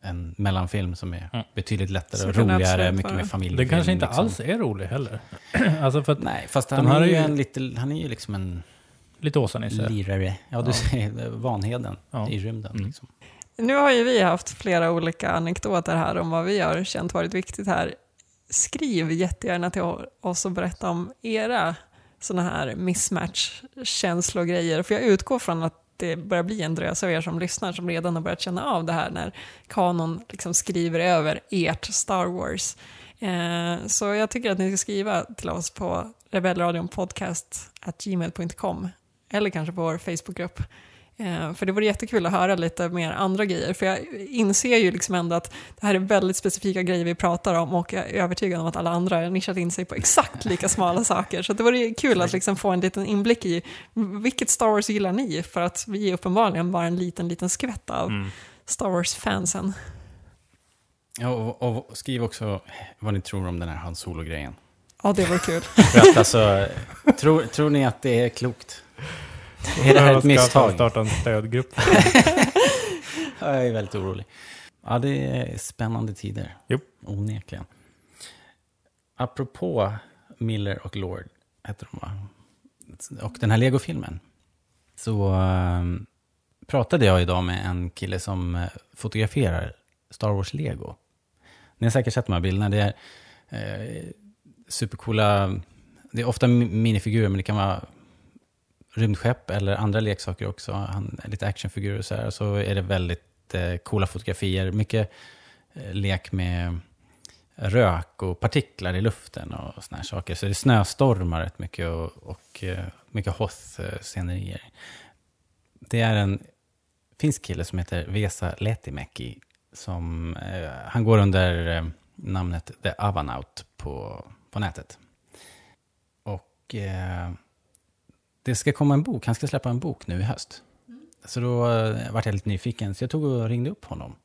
Speaker 2: en mellanfilm som är
Speaker 3: Mm.
Speaker 2: betydligt lättare och roligare, mycket mer familj.
Speaker 3: Det kanske inte alls är roligt heller. alltså för att,
Speaker 2: Nej, fast han
Speaker 3: här
Speaker 2: är, ju en lite, han är ju liksom en
Speaker 3: lite Åsa-Nisse.
Speaker 2: lirare. Ja, du
Speaker 3: Ja.
Speaker 2: säger Vanheden
Speaker 3: Ja.
Speaker 2: i rymden.
Speaker 3: Mm.
Speaker 2: Liksom.
Speaker 1: Nu har ju vi haft flera olika anekdoter här om vad vi har känt varit viktigt här. Skriv jättegärna till oss och berätta om era sådana här mismatch-känslogrejer. För jag utgår från att det börjar bli en drös av er som lyssnar som redan har börjat känna av det här när kanon liksom skriver över ert Star Wars. Eh, så jag tycker att ni ska skriva till oss på rebellradionpodcast.gmail.com eller kanske på vår Facebookgrupp. Eh, för det vore jättekul att höra lite mer andra grejer, för jag inser ju liksom ändå att det här är väldigt specifika grejer vi pratar om och jag är övertygad om att alla andra har nischat in sig på exakt lika smala saker. Så det vore kul att liksom få en liten inblick i vilket Star Wars gillar ni? För att vi är uppenbarligen bara en liten, liten skvätt av
Speaker 3: Mm.
Speaker 1: Star Wars-fansen.
Speaker 2: Ja, och, och skriv också vad ni tror om den här Han Solo-grejen.
Speaker 1: Ja, det vore kul.
Speaker 2: För att alltså, tror, tror ni att det är klokt? Är det här ett misstag?
Speaker 3: starta en stödgrupp.
Speaker 2: Ja, Jag är väldigt orolig. Ja, det är spännande tider.
Speaker 3: Jo.
Speaker 2: Onekligen. Apropå Miller och Lord, heter de va? Och den här Lego-filmen. Så ehm, pratade jag idag med en kille som eh, fotograferar Star Wars Lego. Ni har säkert sett de här bilderna. Det är eh, supercoola, det är ofta mi- minifigurer, men det kan vara rymdskepp eller andra leksaker också. Han, lite actionfigurer och så här. Så är det väldigt eh, coola fotografier. Mycket eh, lek med rök och partiklar i luften och såna här saker. Så det snöstormar rätt mycket och, och eh, mycket Hoth-scenerier. Det är en finsk kille som heter Vesa Lehtimäki. Som, eh, han går under eh, namnet The Avanaut på, på nätet. Och eh, det ska komma en bok, han ska släppa en bok nu i höst. Så då eh, vart jag lite nyfiken, så jag tog och ringde upp honom.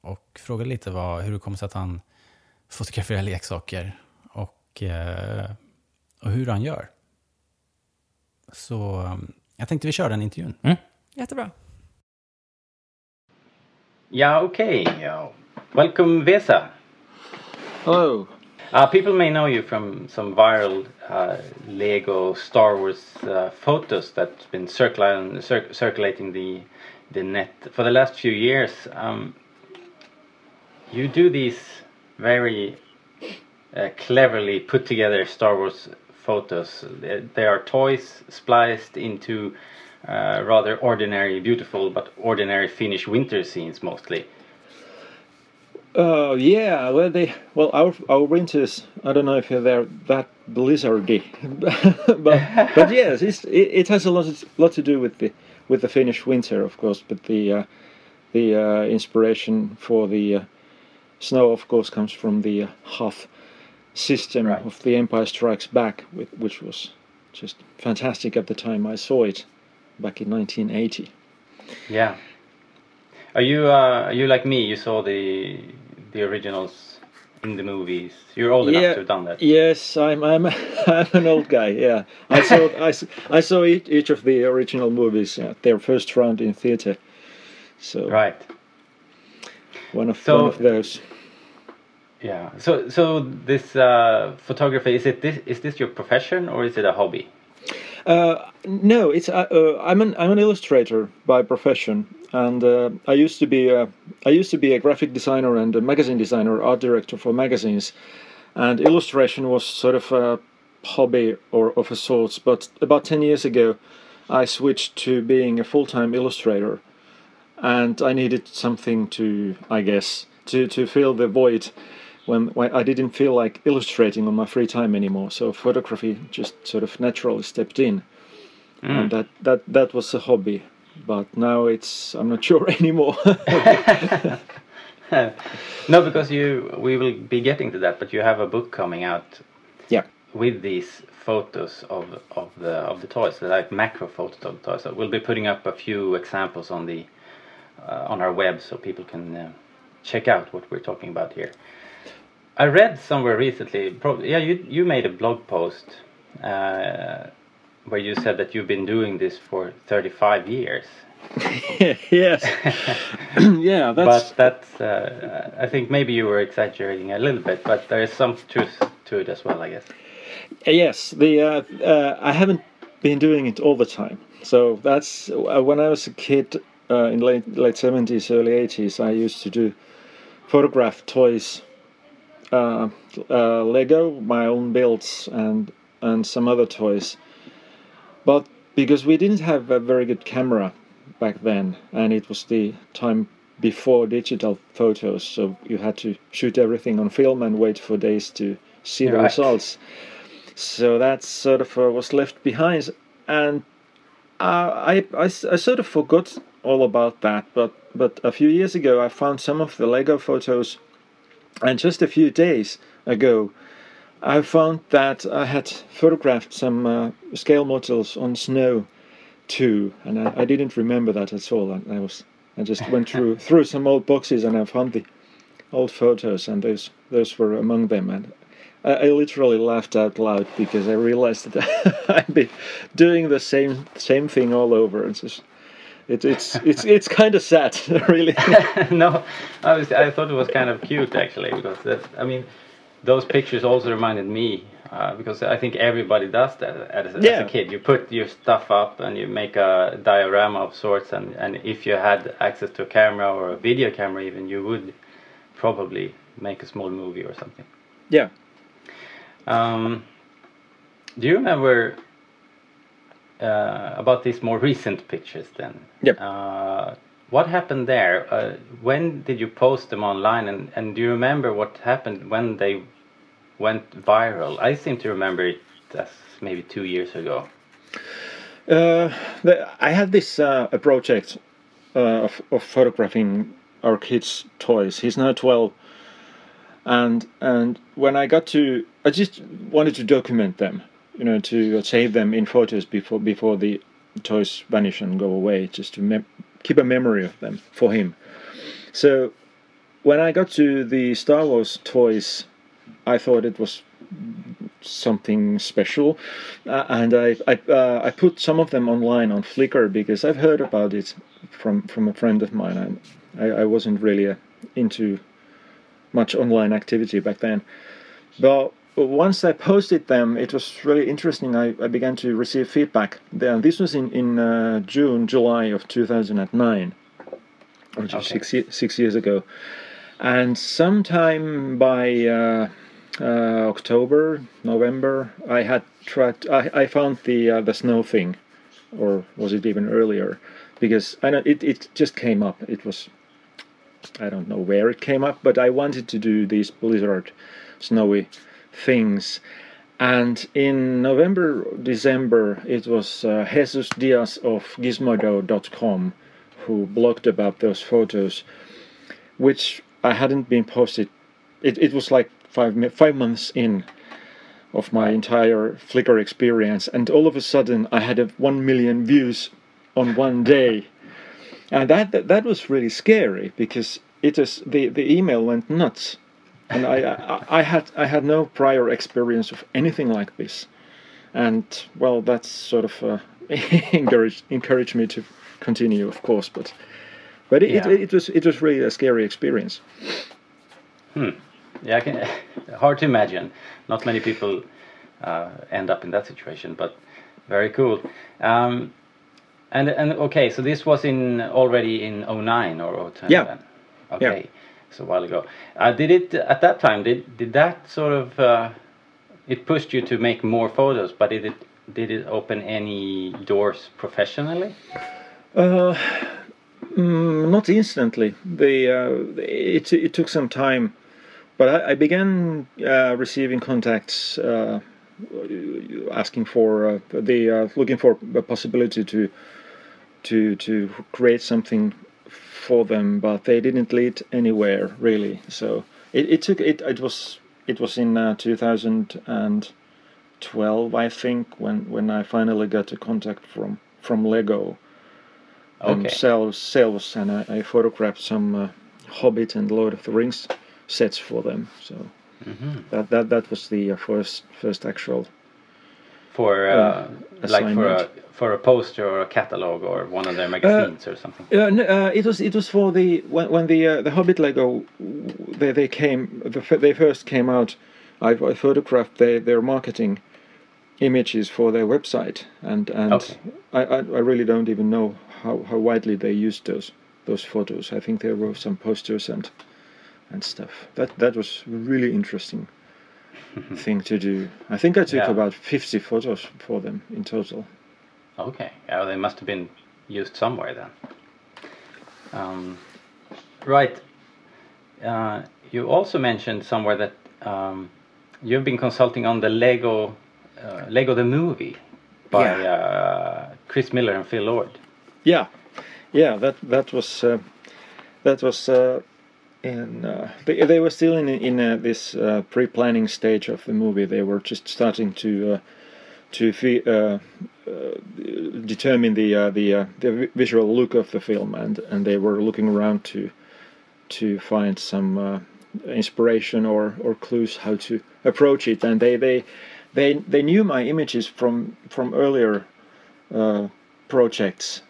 Speaker 2: Och frågade lite vad, hur det kommer sig att han fotograferar leksaker. Och, eh, och hur han gör. Så eh, jag tänkte vi kör den intervjun.
Speaker 1: Jättebra.
Speaker 2: Yeah, okay. Uh, welcome, Vesa.
Speaker 4: Hello.
Speaker 2: Uh, people may know you from some viral uh, Lego Star Wars uh, photos that's been circulating, cir- circulating the the net for the last few years. Um, you do these very uh, cleverly put together Star Wars photos. They, they are toys spliced into uh, rather ordinary, beautiful but ordinary Finnish winter scenes mostly.
Speaker 4: Uh, yeah, well, they well our our winters. I don't know if they're that blizzardy, but but yes, it's, it, it has a lot lot to do with the with the Finnish winter, of course. But the uh, the uh, inspiration for the uh, snow, of course, comes from the uh, Hoth system
Speaker 2: Right.
Speaker 4: of The Empire Strikes Back, which was just fantastic at the time I saw it back in 1980.
Speaker 2: Yeah. Are you uh, are you like me? You saw the the originals in the movies. You're old enough
Speaker 4: Yeah.
Speaker 2: to have done that.
Speaker 4: Yes, I'm I'm I'm an old guy. Yeah, I saw I, I saw each, each of the original movies at their first round in theater. So
Speaker 2: Right.
Speaker 4: one of
Speaker 2: So-
Speaker 4: one of those.
Speaker 2: Yeah. So so this uh, photography is it this is this your profession or is it a hobby?
Speaker 4: Uh, no, it's uh, uh, I'm an I'm an illustrator by profession, and uh, I used to be a, I used to be a graphic designer and a magazine designer, art director for magazines, and illustration was sort of a hobby or of a sorts. But about ten years ago, I switched to being a full time illustrator, and I needed something to I guess to to fill the void. When, when I didn't feel like illustrating on my free time anymore, so photography just sort of naturally stepped in and that that that was a hobby but now it's i'm not sure anymore
Speaker 2: no, because you we will be getting to that, but you have a book coming out
Speaker 4: yeah
Speaker 2: with these photos of of the of the toys, like macro photos of the toys. So we'll be putting up a few examples on the uh, on our web so people can uh, check out what we're talking about here. I read somewhere recently, probably yeah, you you made a blog post uh, where you said that you've been doing this for 35 years.
Speaker 4: yes yeah that's
Speaker 2: but that's uh, I think maybe you were exaggerating a little bit, but there is some truth to it as well, I guess.
Speaker 4: yes the uh, uh, i haven't been doing it all the time so that's uh, when i was a kid uh, in late late 70s early 80s i used to do photograph toys uh, uh, lego my own builds and and some other toys. But because we didn't have a very good camera back then and it was the time before digital photos so you had to shoot everything on film and wait for days to see the results. So that sort of uh, was left behind. And uh, I sort of forgot all about that but but a few years ago i found some of the lego photos and just a few days ago I found that I had photographed some uh, scale models on snow too, and I, I didn't remember that at all. And I was I just went through through some old boxes and I found the old photos, and those those were among them. And I, I literally laughed out loud because I realized that I'd been doing the same same thing all over. It's just it, it's it's it's kind of sad, really.
Speaker 2: no, I was I thought it was kind of cute actually because that I mean those pictures also reminded me uh, because I think everybody does that as, as
Speaker 4: Yeah.
Speaker 2: a kid. You put your stuff up and you make a diorama of sorts, and and if you had access to a camera or a video camera, even you would probably make a small movie or something.
Speaker 4: yeah.
Speaker 2: Um, do you remember uh, about these more recent pictures then?
Speaker 4: Yep.
Speaker 2: Uh, what happened there? Uh, when did you post them online? And, and do you remember what happened when they went viral? I seem to remember it as maybe two years ago.
Speaker 4: Uh, the, I had this uh, a project uh, of, of photographing our kids' toys. He's now twelve, and and when I got to, I just wanted to document them, you know, to save them in photos before before the toys vanish and go away, just to keep a memory of them for him. So when I got to the Star Wars toys, I thought it was something special, uh, and I I, uh, I put some of them online on Flickr because I've heard about it from from a friend of mine. And I, I wasn't really uh, into much online activity back then, but once I posted them, it was really interesting. I, I began to receive feedback. This was in in uh, June, July of 2009, which is six six years ago, and sometime by. Uh, uh, October, November, I had tried. I, I found the uh, the snow thing, or was it even earlier? Because I know it, it just came up. It was I don't know where it came up, but I wanted to do these blizzard, snowy things. And in November, December, it was uh, Jesus Diaz of Gizmodo.com who blogged about those photos, which I hadn't been posted. It, it was like five five months in of my entire Flickr experience, and all of a sudden I had a one million views on one day, and that that, that was really scary because it is the the email went nuts, and I, I I had I had no prior experience of anything like this, and well that's sort of uh, encouraged encouraged me to continue, of course, but but it,
Speaker 2: Yeah.
Speaker 4: it, it was it was really a scary experience. Hmm.
Speaker 2: Yeah, I can, hard to imagine. Not many people uh, end up in that situation, but very cool. Um, and and okay, so this was in already in 09 or 010
Speaker 4: Yeah.
Speaker 2: then? Okay, a while ago. Uh, did it at that time? Did did that sort of uh, it pushed you to make more photos? But did it did it open any doors professionally?
Speaker 4: Uh, mm, not instantly. The uh, it it took some time, but I, I began uh, receiving contacts uh, asking for uh, the looking for a possibility to to to create something for them, but they didn't lead anywhere really. So it, it took it it was it was in uh, 2012 I think when when I finally got a contact from from Lego
Speaker 2: Okay.
Speaker 4: themselves, selves, and I, I photographed some uh, Hobbit and Lord of the Rings sets for them. So
Speaker 2: Mhm.
Speaker 4: that that that was the uh, first first actual.
Speaker 2: For uh,
Speaker 4: Uh,
Speaker 2: like for a for a poster or a catalog or one of their magazines or something.
Speaker 4: Uh, n- uh, it was it was for the when when the uh, the Hobbit Lego they they came the, f- they first came out. I, I photographed their their marketing images for their website, and and
Speaker 2: Okay.
Speaker 4: I, I I really don't even know how how widely they used those those photos. I think there were some posters and and stuff. That that was really interesting thing to do. I think I took
Speaker 2: Yeah.
Speaker 4: about fifty photos for them in total.
Speaker 2: Okay, yeah, they must have been used somewhere then. Um, right. Uh, you also mentioned somewhere that um, you've been consulting on the Lego, uh, Lego the movie, by
Speaker 4: Yeah.
Speaker 2: uh, Chris Miller and Phil Lord.
Speaker 4: Yeah, yeah. That that was uh, that was in. Uh, they they were still in in uh, this uh, pre-planning stage of the movie. They were just starting to uh, to uh, uh, determine the the the visual look of the film, and and they were looking around to to find some inspiration or or clues how to approach it. And they they they they knew my images from from earlier projects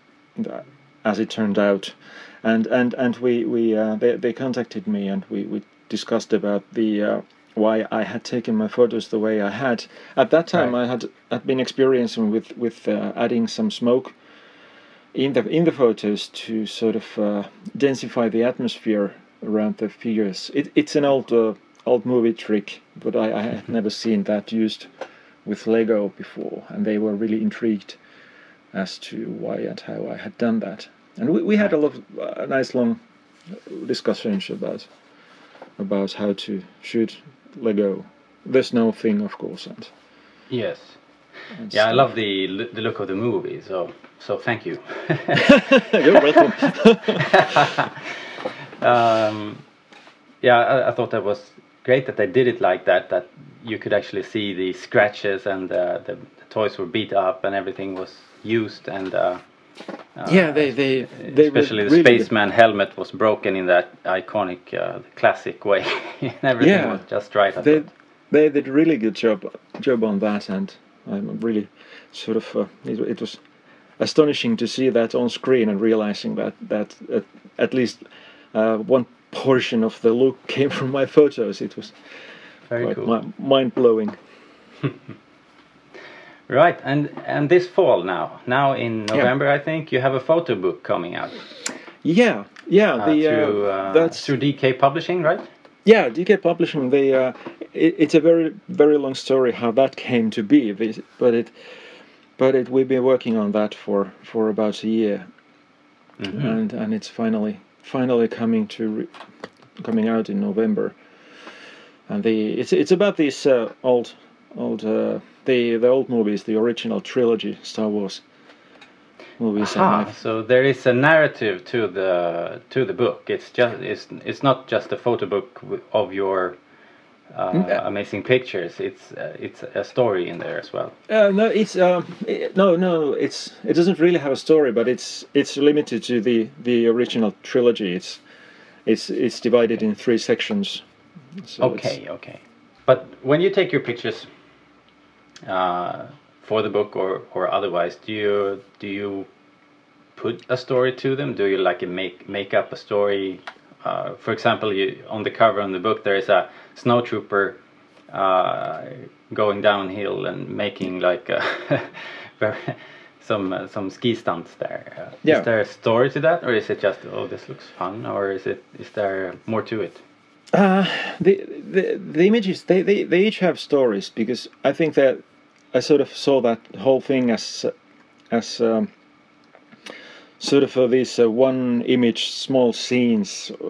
Speaker 4: as it turned out and and and we we uh, they, they contacted me and we, we discussed about the uh, why I had taken my photos the way I had at that time
Speaker 2: Right.
Speaker 4: I had had been experiencing with with uh, adding some smoke in the in the photos to sort of uh, densify the atmosphere around the figures it, it's an old uh, old movie trick but I, I had never seen that used with Lego before and they were really intrigued as to why and how I had done that. And we, we had a lot of uh, nice long discussions about about how to shoot Lego. The snow thing, of course, and,
Speaker 2: Yes.
Speaker 4: and
Speaker 2: Yeah, I love the the look of the movie. So so thank you.
Speaker 4: You're welcome.
Speaker 2: um, yeah, I, I thought that was great that they did it like that. That you could actually see the scratches and uh, the, the toys were beat up and everything was used and. Uh, uh,
Speaker 4: yeah, they they they
Speaker 2: especially the
Speaker 4: really
Speaker 2: spaceman helmet was broken in that iconic, uh, classic way. everything
Speaker 4: Yeah.
Speaker 2: was just right.
Speaker 4: They they did a really good job job on that, and I'm really sort of uh, it, it was astonishing to see that on screen and realizing that that at, at least uh, one portion of the look came from my photos. It was
Speaker 2: Very cool.
Speaker 4: mi- mind blowing.
Speaker 2: Right, and and this fall now, now in November, I think you have a photo book coming out
Speaker 4: Yeah, yeah.
Speaker 2: uh,
Speaker 4: the
Speaker 2: through
Speaker 4: uh,
Speaker 2: uh,
Speaker 4: that's
Speaker 2: through DK Publishing, right?
Speaker 4: yeah. DK Publishing. They uh, it, it's a very very long story how that came to be, but- it but it we've been working on that for for about a year,
Speaker 2: Mhm.
Speaker 4: and and it's finally finally coming to re- coming out in November, and the it's it's about these uh, old old uh, the the old movies, the original trilogy Star Wars movies. and
Speaker 2: Aha, so there is a narrative to the to the book. It's just it's it's not just a photo book of your uh,
Speaker 4: Mm,
Speaker 2: amazing pictures. It's uh, it's a story in there as well.
Speaker 4: Uh, no, it's um, i no, no, it's it doesn't really have a story, but it's it's limited to the the original trilogy. It's it's it's divided in three sections. So
Speaker 2: Okay, okay. But when you take your pictures uh, for the book or or otherwise, do you do you put a story to them? Do you like make make up a story? Uh, for example, you, on the cover on the book, there is a snow trooper uh, going downhill and making like very, some uh, some ski stunts there. Uh,
Speaker 4: Yeah.
Speaker 2: Is there a story to that, or is it just oh this looks fun, or is it is there more to it?
Speaker 4: Uh, the, the the images they, they, they each have stories because I think that I sort of saw that whole thing as as um, sort of uh, these uh, one image small scenes uh,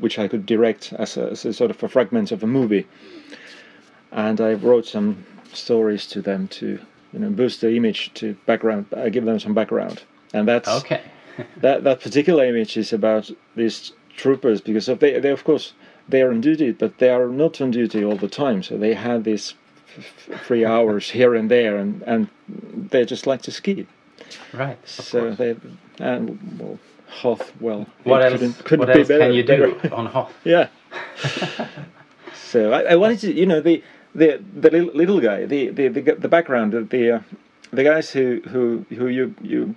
Speaker 4: which I could direct as a, as a sort of a fragment of a movie, and I wrote some stories to them to you know boost the image to background. I give them some background, and that's
Speaker 2: Okay.
Speaker 4: that that particular image is about these troopers because of they they of course they are on duty but they are not on duty all the time so they have these three hours here and there and and they just like to ski
Speaker 2: Right.
Speaker 4: so
Speaker 2: course.
Speaker 4: they and well Hoth well
Speaker 2: What else?
Speaker 4: couldn't, couldn't
Speaker 2: what
Speaker 4: be
Speaker 2: else
Speaker 4: better,
Speaker 2: can you do
Speaker 4: better.
Speaker 2: on Hoth?
Speaker 4: yeah so I, I wanted to you know the the the little, little guy the the the, the background the the, uh, the guys who who who you you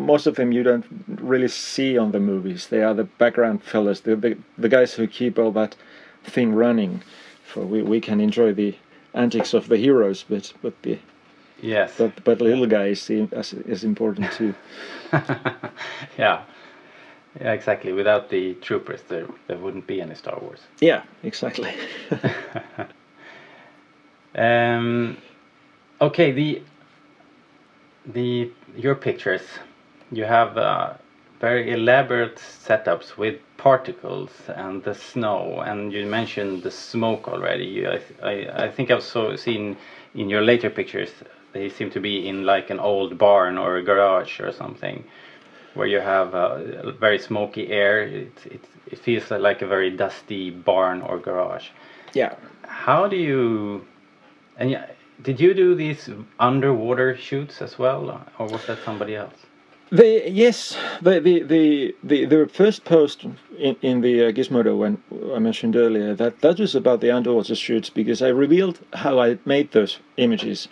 Speaker 4: most of them you don't really see on the movies they are the background fellas the the, the guys who keep all that thing running for we, we can enjoy the antics of the heroes but but the
Speaker 2: Yes.
Speaker 4: but but little guy is as is important too
Speaker 2: yeah. Yeah, exactly. Without the troopers, there there wouldn't be any Star Wars.
Speaker 4: yeah exactly
Speaker 2: Um, okay, the the your pictures, you have uh, very elaborate setups with particles and the snow, and you mentioned the smoke already. You, I, I I think I've so seen in your later pictures they seem to be in like an old barn or a garage or something. Where you have uh, very smoky air, it, it, it feels like a very dusty barn or garage
Speaker 4: yeah
Speaker 2: how do you and yeah, did you do these underwater shoots as well or was that somebody else
Speaker 4: The yes, the the the the, the first post in in the uh, Gizmodo when I mentioned earlier that that was about the underwater shoots because I revealed how I made those images.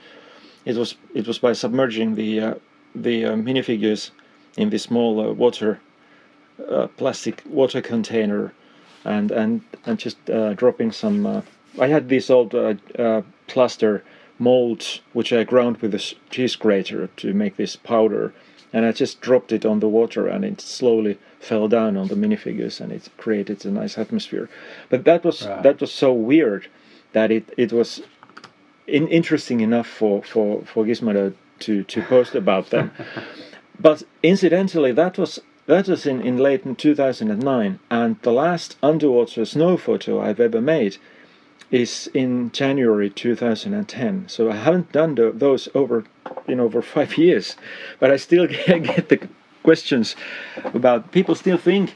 Speaker 4: It was it was by submerging the uh, the uh, minifigures in this small uh, water uh, plastic water container, and and and just uh, dropping some. I had these old plaster molds which I ground with a cheese grater to make this powder and I just dropped it on the water and it slowly fell down on the minifigures and it created a nice atmosphere. But that was
Speaker 2: Right.
Speaker 4: that was so weird that it, it was in, interesting enough for, for, for Gizmodo to, to post about them. but incidentally that was that was in, in late 2009 and the last underwater snow photo I've ever made is in January 2010. So I haven't done tho- those over in over five years, but I still get, get the questions about people still think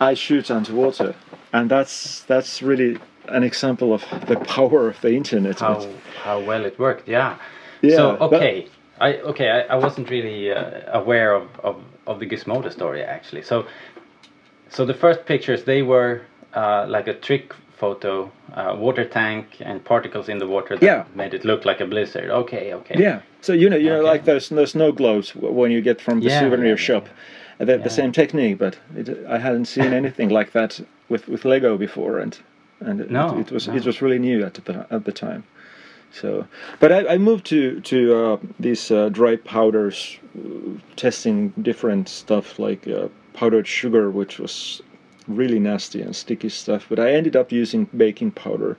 Speaker 4: I shoot underwater, and that's that's really an example of the power of the internet.
Speaker 2: how how well it worked yeah,
Speaker 4: Yeah,
Speaker 2: so okay i okay i, I wasn't really uh, aware of, of of the gizmodo story actually so so the first pictures they were uh, like a trick photo uh, water tank and particles in the water that
Speaker 4: Yeah.
Speaker 2: made it look like a blizzard okay okay
Speaker 4: Yeah. So you know, you know, like those those snow globes when you get from the
Speaker 2: Yeah,
Speaker 4: souvenir
Speaker 2: yeah,
Speaker 4: shop. The, same technique, but it, I hadn't seen anything like that with, with Lego before, and and it-
Speaker 2: No,
Speaker 4: it, was
Speaker 2: no.
Speaker 4: it was really new at the at the time. So, but I, I moved to to uh, these uh, dry powders, uh, testing different stuff like uh, powdered sugar, which was really nasty and sticky stuff. But I ended up using baking powder.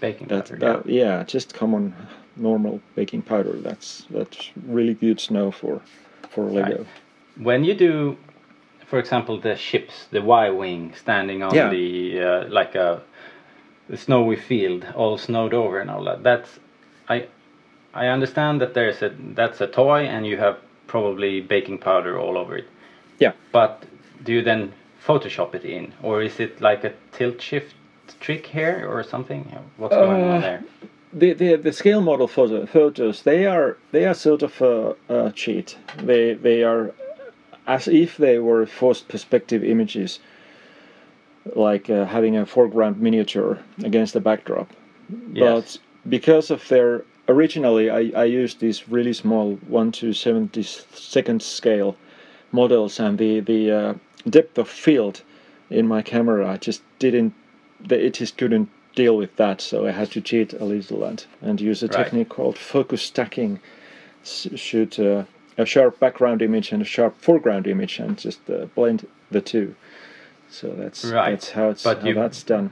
Speaker 2: baking
Speaker 4: That,
Speaker 2: powder
Speaker 4: that yeah, just common normal baking powder. That's that's really good snow for for Lego.
Speaker 2: Right. when you do for example, the ships, the Y-wing standing on
Speaker 4: Yeah.
Speaker 2: the uh, like a the snowy field, all snowed over and all that. That's I I understand that there's a that's a toy and you have probably baking powder all over it.
Speaker 4: Yeah.
Speaker 2: But do you then Photoshop it in, or is it like a tilt shift trick here or something? What's going
Speaker 4: Uh,
Speaker 2: on there?
Speaker 4: the, the the scale model photo, photos they are they are sort of a, a cheat. They they are as if they were forced perspective images, like uh, having a foreground miniature against a backdrop.
Speaker 2: Yes.
Speaker 4: But because of their originally, I, I used these really small one to seventy second scale models, and the the uh, depth of field in my camera I just didn't. The, it just couldn't deal with that, so I had to cheat a little and and use a
Speaker 2: Right.
Speaker 4: technique called focus stacking. S- shoot uh, a sharp background image and a sharp foreground image, and just uh, blend the two. So that's
Speaker 2: Right.
Speaker 4: that's how it's
Speaker 2: But
Speaker 4: how
Speaker 2: you-
Speaker 4: that's done.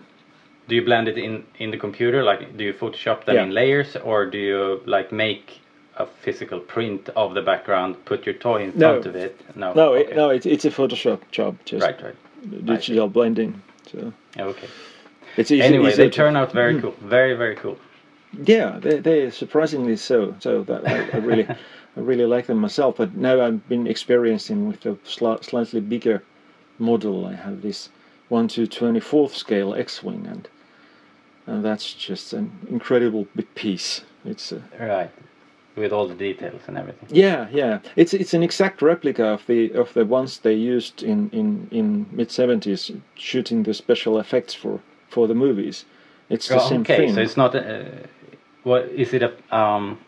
Speaker 2: Do you blend it in in the computer? Like, do you Photoshop them
Speaker 4: Yeah.
Speaker 2: in layers, or do you like make a physical print of the background, put your toy in
Speaker 4: No.
Speaker 2: front of it? No.
Speaker 4: No,
Speaker 2: okay.
Speaker 4: it, no, it, it's a Photoshop job, just
Speaker 2: Right, right.
Speaker 4: digital blending. So
Speaker 2: Okay.
Speaker 4: it's easy.
Speaker 2: Anyway,
Speaker 4: easy
Speaker 2: they
Speaker 4: to-
Speaker 2: turn out very hmm. cool. Very, very cool.
Speaker 4: Yeah, they they surprisingly so. So that I, I really I really like them myself. But now I've been experiencing with a sli- slightly bigger model. I have this one to twenty fourth scale X-wing, and and that's just an incredible big piece. It's a,
Speaker 2: Right. With all the details and everything.
Speaker 4: yeah, yeah. It's it's an exact replica of the of the ones they used in in in mid seventies shooting the special effects for for the movies. It's the
Speaker 2: Oh,
Speaker 4: same
Speaker 2: okay,
Speaker 4: thing.
Speaker 2: so it's not. Uh, what is it? A um,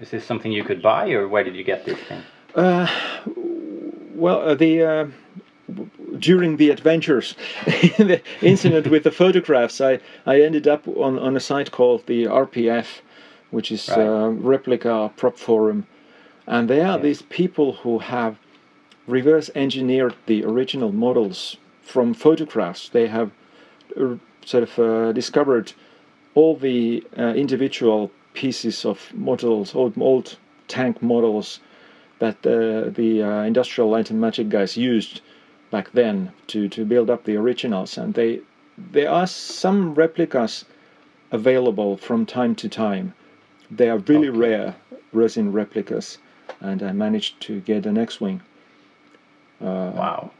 Speaker 2: is this something you could buy, or where did you get this thing?
Speaker 4: Uh, well, uh, the uh, during the adventures, the incident with the photographs, I, I ended up on, on a site called the RPF, which is
Speaker 2: Right.
Speaker 4: uh, Replica Prop Forum, and they are
Speaker 2: Yeah.
Speaker 4: these people who have reverse engineered the original models from photographs. They have uh, sort of uh, discovered all the uh, individual pieces of models, old, old tank models that uh, the uh, Industrial Light and Magic guys used back then to, to build up the originals. And they there are some replicas available from time to time. They are really
Speaker 2: Okay.
Speaker 4: rare resin replicas, and I managed to get an X-wing uh,
Speaker 2: Wow.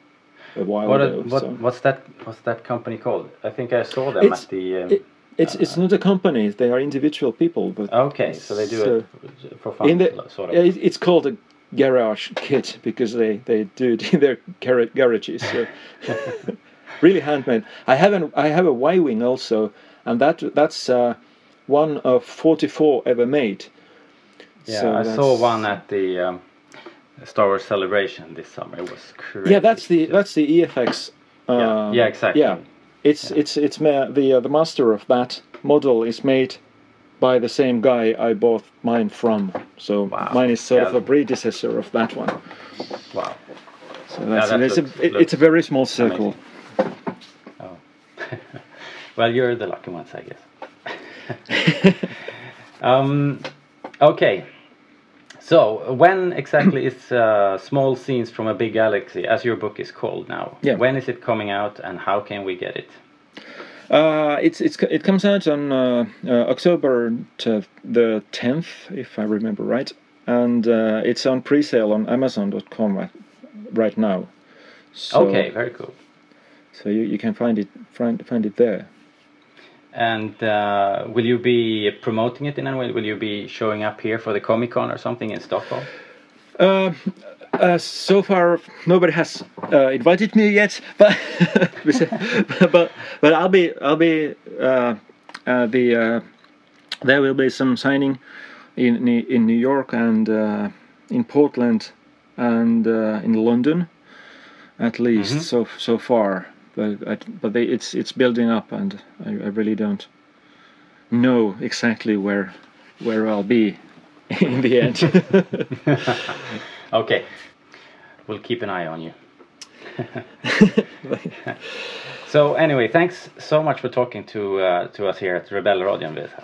Speaker 4: a while
Speaker 2: What,
Speaker 4: ago.
Speaker 2: a, what
Speaker 4: so.
Speaker 2: what's that? What's that company called? I think I saw them
Speaker 4: It's-
Speaker 2: at the. Um,
Speaker 4: it- It's it's not a company; they are individual people. But
Speaker 2: okay, so they do
Speaker 4: so-
Speaker 2: it for fun,
Speaker 4: in the
Speaker 2: sort of.
Speaker 4: it- it's called a garage kit because they, they do it in their gar- garages. So really handmade. I have an I have a Y wing also, and that that's uh, one of forty four ever made.
Speaker 2: yeah,
Speaker 4: So
Speaker 2: I saw one at the um, Star Wars Celebration this summer. It was crazy.
Speaker 4: Yeah, that's the that's the EFX. Uh,
Speaker 2: Yeah, yeah, exactly.
Speaker 4: Yeah, it's
Speaker 2: Yeah.
Speaker 4: it's it's ma- the uh, the master of that model is made by the same guy I bought mine from. So
Speaker 2: Wow.
Speaker 4: mine is sort of a predecessor of that one.
Speaker 2: Wow.
Speaker 4: So that's
Speaker 2: that
Speaker 4: it's,
Speaker 2: looks-
Speaker 4: a, it- it's a very small circle.
Speaker 2: Oh. well, you're the lucky ones, I guess. um, okay. So, when exactly is uh, Small Scenes from a Big Galaxy, as your book is called now?
Speaker 4: Yeah.
Speaker 2: When is it coming out and how can we get it?
Speaker 4: Uh, it's it's it comes out on uh, uh, October the tenth, if I remember right, and uh, it's on pre-sale on Amazon.com right, right now. So,
Speaker 2: okay, very cool.
Speaker 4: So you, you can find it find find it there.
Speaker 2: And uh, will you be promoting it in any way? Will you be showing up here for the Comic Con or something in Stockholm?
Speaker 4: Uh, uh, so far, nobody has uh, invited me yet, but but but I'll be I'll be uh, uh, the uh, there will be some signing in in New York and uh, in Portland and uh, in London, at least
Speaker 2: Mhm.
Speaker 4: so so far. But I, but they, it's it's building up, and I, I really don't know exactly where where I'll be in the end.
Speaker 2: Okay, we'll keep an eye on you. so anyway, thanks so much for talking to uh, to us here at Rebel Radio Vesa.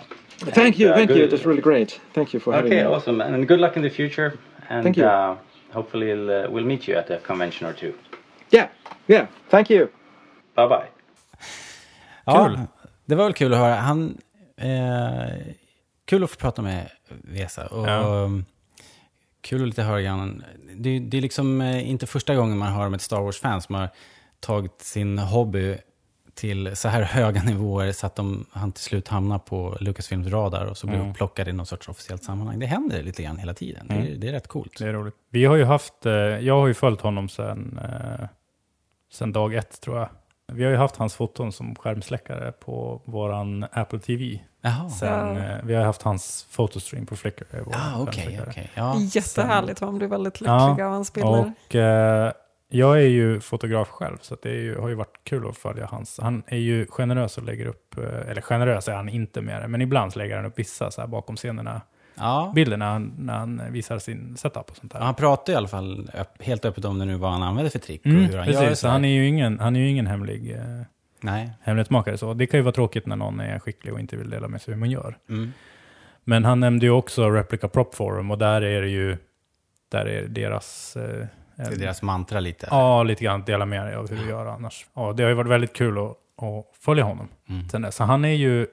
Speaker 4: Thank you,
Speaker 2: uh,
Speaker 4: thank you.
Speaker 2: good-
Speaker 4: It was really great. Thank you for having
Speaker 2: Okay,
Speaker 4: me.
Speaker 2: awesome, and good luck in the future. And
Speaker 4: Thank you.
Speaker 2: Uh, hopefully, we'll, uh, we'll meet you at a convention or two.
Speaker 4: yeah, yeah. Thank you.
Speaker 5: Bye bye.
Speaker 2: Ja,
Speaker 3: Kul.
Speaker 2: Det var väl kul att höra. Han, eh, kul att få prata med Vesa. Och,
Speaker 3: Ja.
Speaker 2: um, Kul att lite höra grann. Det, det är liksom eh, inte första gången man hör om ett Star Wars-fan som har tagit sin hobby till så här höga nivåer så att de, han till slut hamnar på Lucasfilms radar och så blir
Speaker 3: Mm.
Speaker 2: upplockad i någon sorts officiellt sammanhang. Det händer lite grann hela tiden. Det, är,
Speaker 3: Mm.
Speaker 2: det är rätt coolt.
Speaker 3: Det är roligt. Vi har ju haft, eh, jag har ju följt honom sen, eh, sen dag ett tror jag. Vi har ju haft hans foton som skärmsläckare på våran Apple TV.
Speaker 2: Jaha.
Speaker 3: Sen,
Speaker 1: Ja.
Speaker 3: eh, vi har haft hans fotostream på Flickr. eh,
Speaker 2: Ah,
Speaker 3: skärmsläckare.
Speaker 2: okej. Ja.
Speaker 1: Jättehärligt, man blir väldigt lycklig
Speaker 3: Ja,
Speaker 1: av hans bilder.
Speaker 3: Och eh, jag är ju fotograf själv, så det är ju, har ju varit kul att följa hans. Han är ju generös och lägger upp, eh, eller generös är han inte med det, men ibland lägger han upp vissa så här bakom scenerna
Speaker 2: Ja.
Speaker 3: bilder när han, när han visar sin setup och sånt där.
Speaker 2: Ja, Han pratar i alla fall öpp, helt öppet om det nu vad han använder för trick och
Speaker 3: Mm,
Speaker 2: hur han gör.
Speaker 3: precis,
Speaker 2: så
Speaker 3: så han är ju ingen, han är ju ingen hemlig eh,
Speaker 2: Nej.
Speaker 3: hemlighetsmakare. Så det kan ju vara tråkigt när någon är skicklig och inte vill dela med sig hur man gör.
Speaker 2: Mm.
Speaker 3: Men han nämnde ju också Replica Prop Forum och där är det ju, där är deras... Eh,
Speaker 2: Det är deras mantra lite.
Speaker 3: Ja, lite grann dela med dig av hur du gör annars. Ja, det har ju varit väldigt kul att, att följa honom
Speaker 2: Mm.
Speaker 3: sen dess. Så han är ju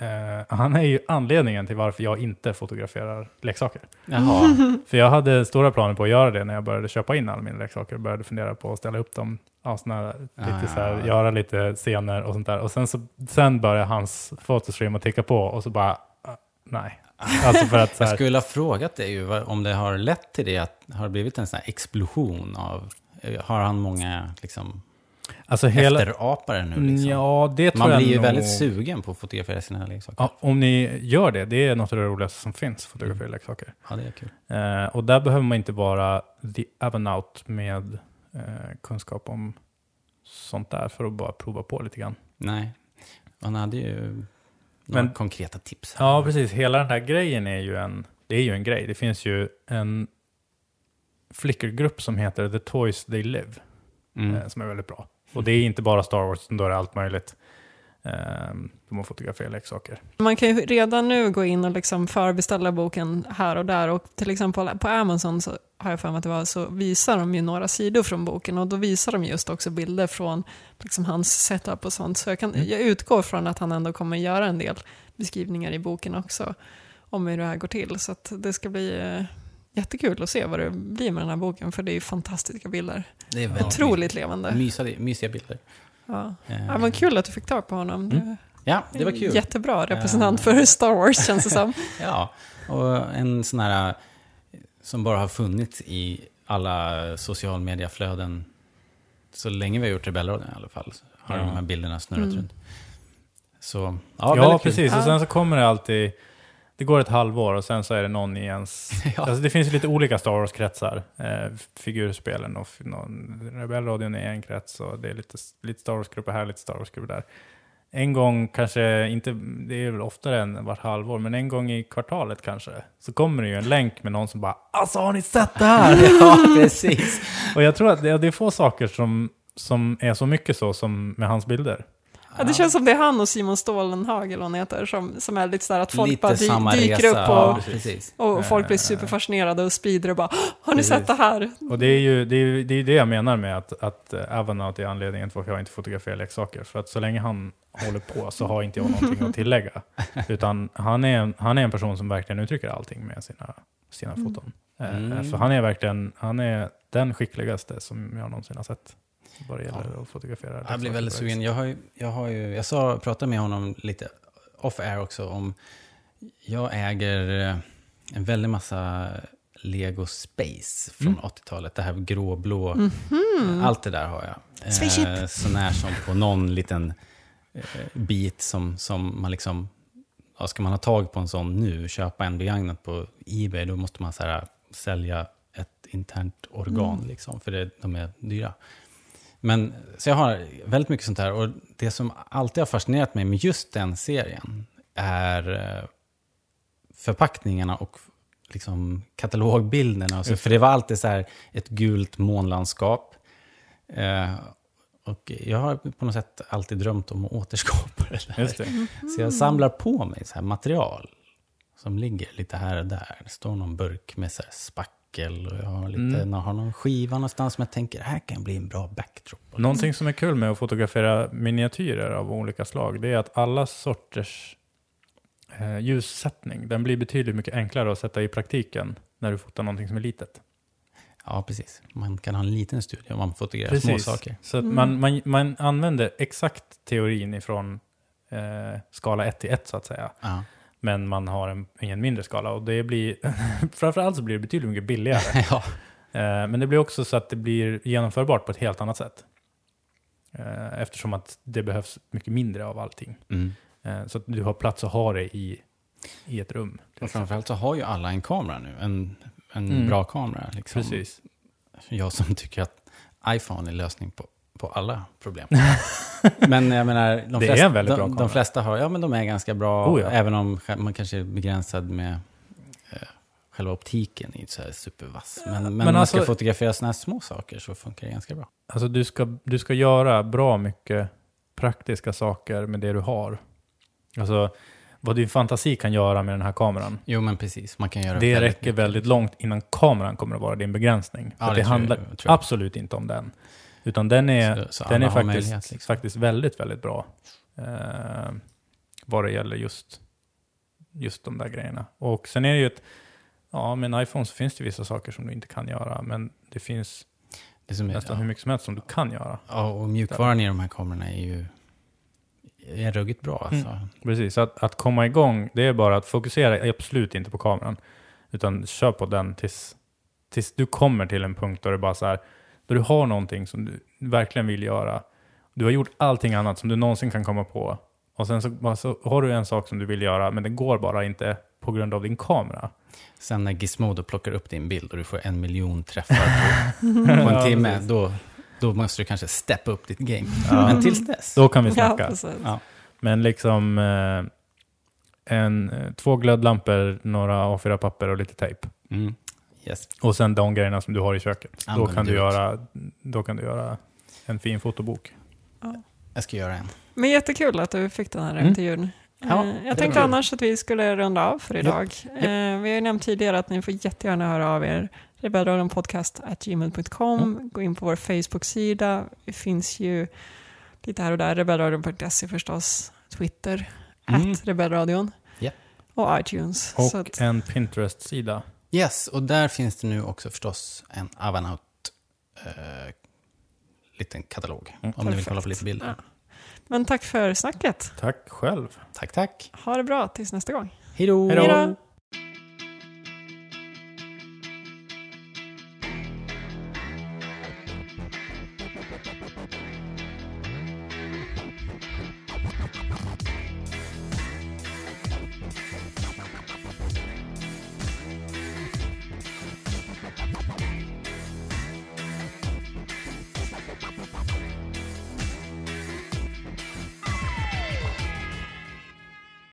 Speaker 3: eh, han är ju anledningen till varför jag inte fotograferar leksaker.
Speaker 2: Jaha.
Speaker 3: För jag hade stora planer på att göra det när jag började köpa in alla mina leksaker. Började fundera på att ställa upp dem, ja, såna här, lite
Speaker 2: Ah.
Speaker 3: så här, göra lite scener och sånt där. Och sen, så, sen började hans fotostream att ticka på och så bara, ah, nej. Alltså att
Speaker 2: Jag skulle ha frågat dig ju om det har lett till det, att har det blivit en sån här explosion av, har han många liksom
Speaker 3: alltså hela,
Speaker 2: efterapare nu liksom?
Speaker 3: Ja, det tror
Speaker 2: Man
Speaker 3: jag
Speaker 2: blir ju
Speaker 3: nog-
Speaker 2: väldigt sugen på att fotografera sina leksaker.
Speaker 3: Ja, om ni gör det, det är något av det roligaste som finns, fotografera leksaker.
Speaker 2: Ja, det är kul.
Speaker 3: Eh, och där behöver man inte vara the Avanaut med eh, kunskap om sånt där för att bara prova på lite grann.
Speaker 2: Nej, han hade ju några
Speaker 3: Men-
Speaker 2: konkreta tips. här.
Speaker 3: Ja, precis. Hela den här grejen är ju en, det är ju en grej. Det finns ju en flickergrupp som heter The Toys They Live,
Speaker 2: Mm.
Speaker 3: eh, som är väldigt bra. Och det är inte bara Star Wars, utan då är det allt möjligt. De har fotograferat leksaker.
Speaker 1: Man kan ju redan nu gå in och liksom förbeställa boken här och där och till exempel på Amazon så har jag för mig att det var så visar de ju några sidor från boken och då visar de just också bilder från liksom hans setup och sånt. Så jag, kan,
Speaker 3: Mm.
Speaker 1: jag utgår från att han ändå kommer göra en del beskrivningar i boken också om hur det här går till. Så det ska bli eh, jättekul att se vad det blir med den här boken för det är ju fantastiska bilder.
Speaker 2: Det är väldigt
Speaker 1: Otroligt levande.
Speaker 2: mysiga, mysiga bilder.
Speaker 1: Ja.
Speaker 2: Eh,
Speaker 1: Ja, vad kul att du fick tag på honom.
Speaker 3: Mm.
Speaker 2: Ja, det var kul.
Speaker 1: Jättebra representant
Speaker 2: Eh.
Speaker 1: för Star Wars känns det som.
Speaker 2: Ja, och en sån här eh, som bara har funnits i alla social media-flöden så länge vi har gjort Rebellradion i alla fall. Har
Speaker 3: Ja.
Speaker 2: de här bilderna snurrat
Speaker 1: Mm.
Speaker 2: runt. Så, ja,
Speaker 3: Ja, precis. Och sen så kommer det alltid, det går ett halvår och sen så är det någon i ens...
Speaker 2: Ja.
Speaker 3: Alltså det finns lite olika Star Wars-kretsar. Eh, figurspelen och någon, Rebellradion är en krets och det är lite, lite Star Wars-grupper här, lite Star Wars-grupper där. En gång, kanske inte, det är väl oftare än vart halvår, men en gång i kvartalet kanske, så kommer det ju en länk med någon som bara Alltså har ni sett det här?
Speaker 2: ja, precis.
Speaker 3: och jag tror att det, det är få saker som, som är så mycket så som med hans bilder.
Speaker 1: Ja, det känns som det är han och Simon Stålenhag eller vad han heter, som, som är lite sådär att folk
Speaker 2: Lite
Speaker 1: bara dy, dyker
Speaker 2: resa.
Speaker 1: upp
Speaker 2: ja,
Speaker 1: och,
Speaker 2: precis.
Speaker 1: och folk blir
Speaker 3: Eh.
Speaker 1: superfascinerade och sprider och bara Har ni
Speaker 3: Precis.
Speaker 1: sett det här?
Speaker 3: Och det är ju det, är, ju- det, är det jag menar med att, att eh, Avanaut är anledningen till varför jag inte fotograferar leksaker. För att så länge han håller på så har inte jag någonting att tillägga. Utan han är, en- han är en person som verkligen uttrycker allting med sina, sina foton. Eh,
Speaker 2: Mm.
Speaker 3: För han är verkligen han är den skickligaste som jag någonsin har sett. Vad det gäller att fotografera
Speaker 2: Jag blir väldigt sugen. Jag, har ju, jag, har ju, jag sa, pratade med honom lite off-air också om... Jag äger eh, en väldig massa Lego Space från
Speaker 3: Mm.
Speaker 2: 80-talet. Det här gråblå.
Speaker 1: Mhm.
Speaker 2: Allt det där har jag.
Speaker 1: Spaceship.
Speaker 2: Eh, så när som på någon liten eh, bit som, som man liksom... Ja, ska man ha tag på en sån nu, köpa en begagnat på Ebay, då måste man så här, sälja ett internt organ,
Speaker 1: Mm.
Speaker 2: liksom, för det, de är dyra. Men, så jag har väldigt mycket sånt här. Och det som alltid har fascinerat mig med just den serien är eh, förpackningarna och liksom katalogbilderna. och Så, för det var alltid så här ett gult månlandskap. Eh, och jag har på något sätt alltid drömt om att återskapa det där.
Speaker 3: Det.
Speaker 2: Så jag samlar på mig så här material som ligger lite här och där. Det står någon burk med så här spack vinkel och jag har, lite,
Speaker 3: Mm.
Speaker 2: har någon skiva någonstans som jag tänker, här kan bli en bra backdrop.
Speaker 3: Någonting som är kul med att fotografera miniatyrer av olika slag, det är att alla sorters eh, ljussättning, den blir betydligt mycket enklare att sätta i praktiken när du fotar någonting som är litet.
Speaker 2: Ja, precis. Man kan ha en liten studio om man fotograferar små saker.
Speaker 3: Så att
Speaker 1: Mm.
Speaker 3: man, man, man använder exakt teorin ifrån eh, skala 1 till 1 så att säga.
Speaker 2: Ja.
Speaker 3: Men man har en, en mindre skala och det blir, framförallt så blir det betydligt mycket billigare.
Speaker 2: ja.
Speaker 3: Eh, men det blir också så att det blir genomförbart på ett helt annat sätt. Eh, eftersom att det behövs mycket mindre av allting.
Speaker 2: Mm.
Speaker 3: Eh, så att du har plats att ha det i, i ett rum.
Speaker 2: Och framförallt så har ju alla en kamera nu. En, en
Speaker 3: Mm.
Speaker 2: bra kamera. Liksom.
Speaker 3: Precis.
Speaker 2: Jag som tycker att iPhone är lösning på, på alla problem. men jag menar, de, flesta,
Speaker 3: en väldigt bra
Speaker 2: de, de flesta har, ja men de är ganska bra.
Speaker 3: Oh ja.
Speaker 2: Även om man kanske är begränsad med eh, själva optiken är inte så här supervass. Men, men,
Speaker 3: men
Speaker 2: om man
Speaker 3: alltså-
Speaker 2: ska fotografera sådana här små saker så funkar det ganska bra.
Speaker 3: Alltså du ska, du ska göra bra mycket praktiska saker med det du har. Alltså vad din fantasi kan göra med den här kameran.
Speaker 2: Jo men precis, man kan göra
Speaker 3: Det
Speaker 2: väldigt
Speaker 3: räcker
Speaker 2: mycket.
Speaker 3: väldigt långt innan kameran kommer att vara din begränsning.
Speaker 2: Ja,
Speaker 3: För
Speaker 2: det
Speaker 3: det
Speaker 2: jag-
Speaker 3: handlar
Speaker 2: tror jag.
Speaker 3: absolut inte om den. Utan den är,
Speaker 2: Så- så
Speaker 3: den är faktiskt,
Speaker 2: liksom.
Speaker 3: faktiskt väldigt, väldigt bra. Eh, vad det gäller just, just de där grejerna. Och sen är det ju ett, ja med en iPhone så finns det vissa saker som du inte kan göra. Men det finns
Speaker 2: Det är,
Speaker 3: nästan hur mycket som helst som du kan göra.
Speaker 2: ja, och mjukvaran i de här kamerorna är ju är ruggigt bra
Speaker 3: Mm.
Speaker 2: alltså.
Speaker 3: Precis, så att, att komma igång, det är bara att fokusera absolut inte på kameran. Utan kör på den tills, tills du kommer till en punkt då det bara så här, då du har någonting som du verkligen vill göra. Du har gjort allting annat som du någonsin kan komma på. Och sen så, så har du en sak som du vill göra, men det går bara inte på grund av din kamera.
Speaker 2: Sen när Gizmodo plockar upp din bild och du får en miljon träffar på, på en
Speaker 3: Ja,
Speaker 2: timme, då, då måste du kanske steppa upp ditt game. Men tills dess.
Speaker 3: Då kan vi
Speaker 1: Ja,
Speaker 3: snacka.
Speaker 2: Ja.
Speaker 3: men liksom eh, en, eh, två glödlampor, några A4-papper och lite tejp.
Speaker 2: Mm. Yes.
Speaker 3: Och sen de grejerna som du har i köket. Då kan, du göra, då kan du göra en fin fotobok.
Speaker 2: Jag ska göra en.
Speaker 1: Men jättekul att du fick den här
Speaker 2: Mm.
Speaker 1: intervjun.
Speaker 2: Ja,
Speaker 1: Eh, jag tänkte annars att vi skulle runda av för idag.
Speaker 2: Japp.
Speaker 1: Eh, vi har ju nämnt tidigare att ni får jättegärna höra av er. rebellradionpodcast.gmail.com.
Speaker 2: Mm.
Speaker 1: Gå in på vår Facebook-sida. Det finns ju lite här och där. Rebellradion.se förstås. Twitter.
Speaker 2: Mm.
Speaker 1: At Rebellradion.
Speaker 2: Japp.
Speaker 1: Och iTunes.
Speaker 3: Och
Speaker 1: Så att,
Speaker 3: en Pinterest-sida.
Speaker 2: Yes, och där finns det nu också förstås en Avanaut eh, liten katalog.
Speaker 3: Mm.
Speaker 2: Om ni vill kolla på lite bilder.
Speaker 1: Ja. men tack för snacket.
Speaker 3: Tack själv.
Speaker 2: Tack, tack.
Speaker 1: Ha det bra tills nästa gång. Hej då.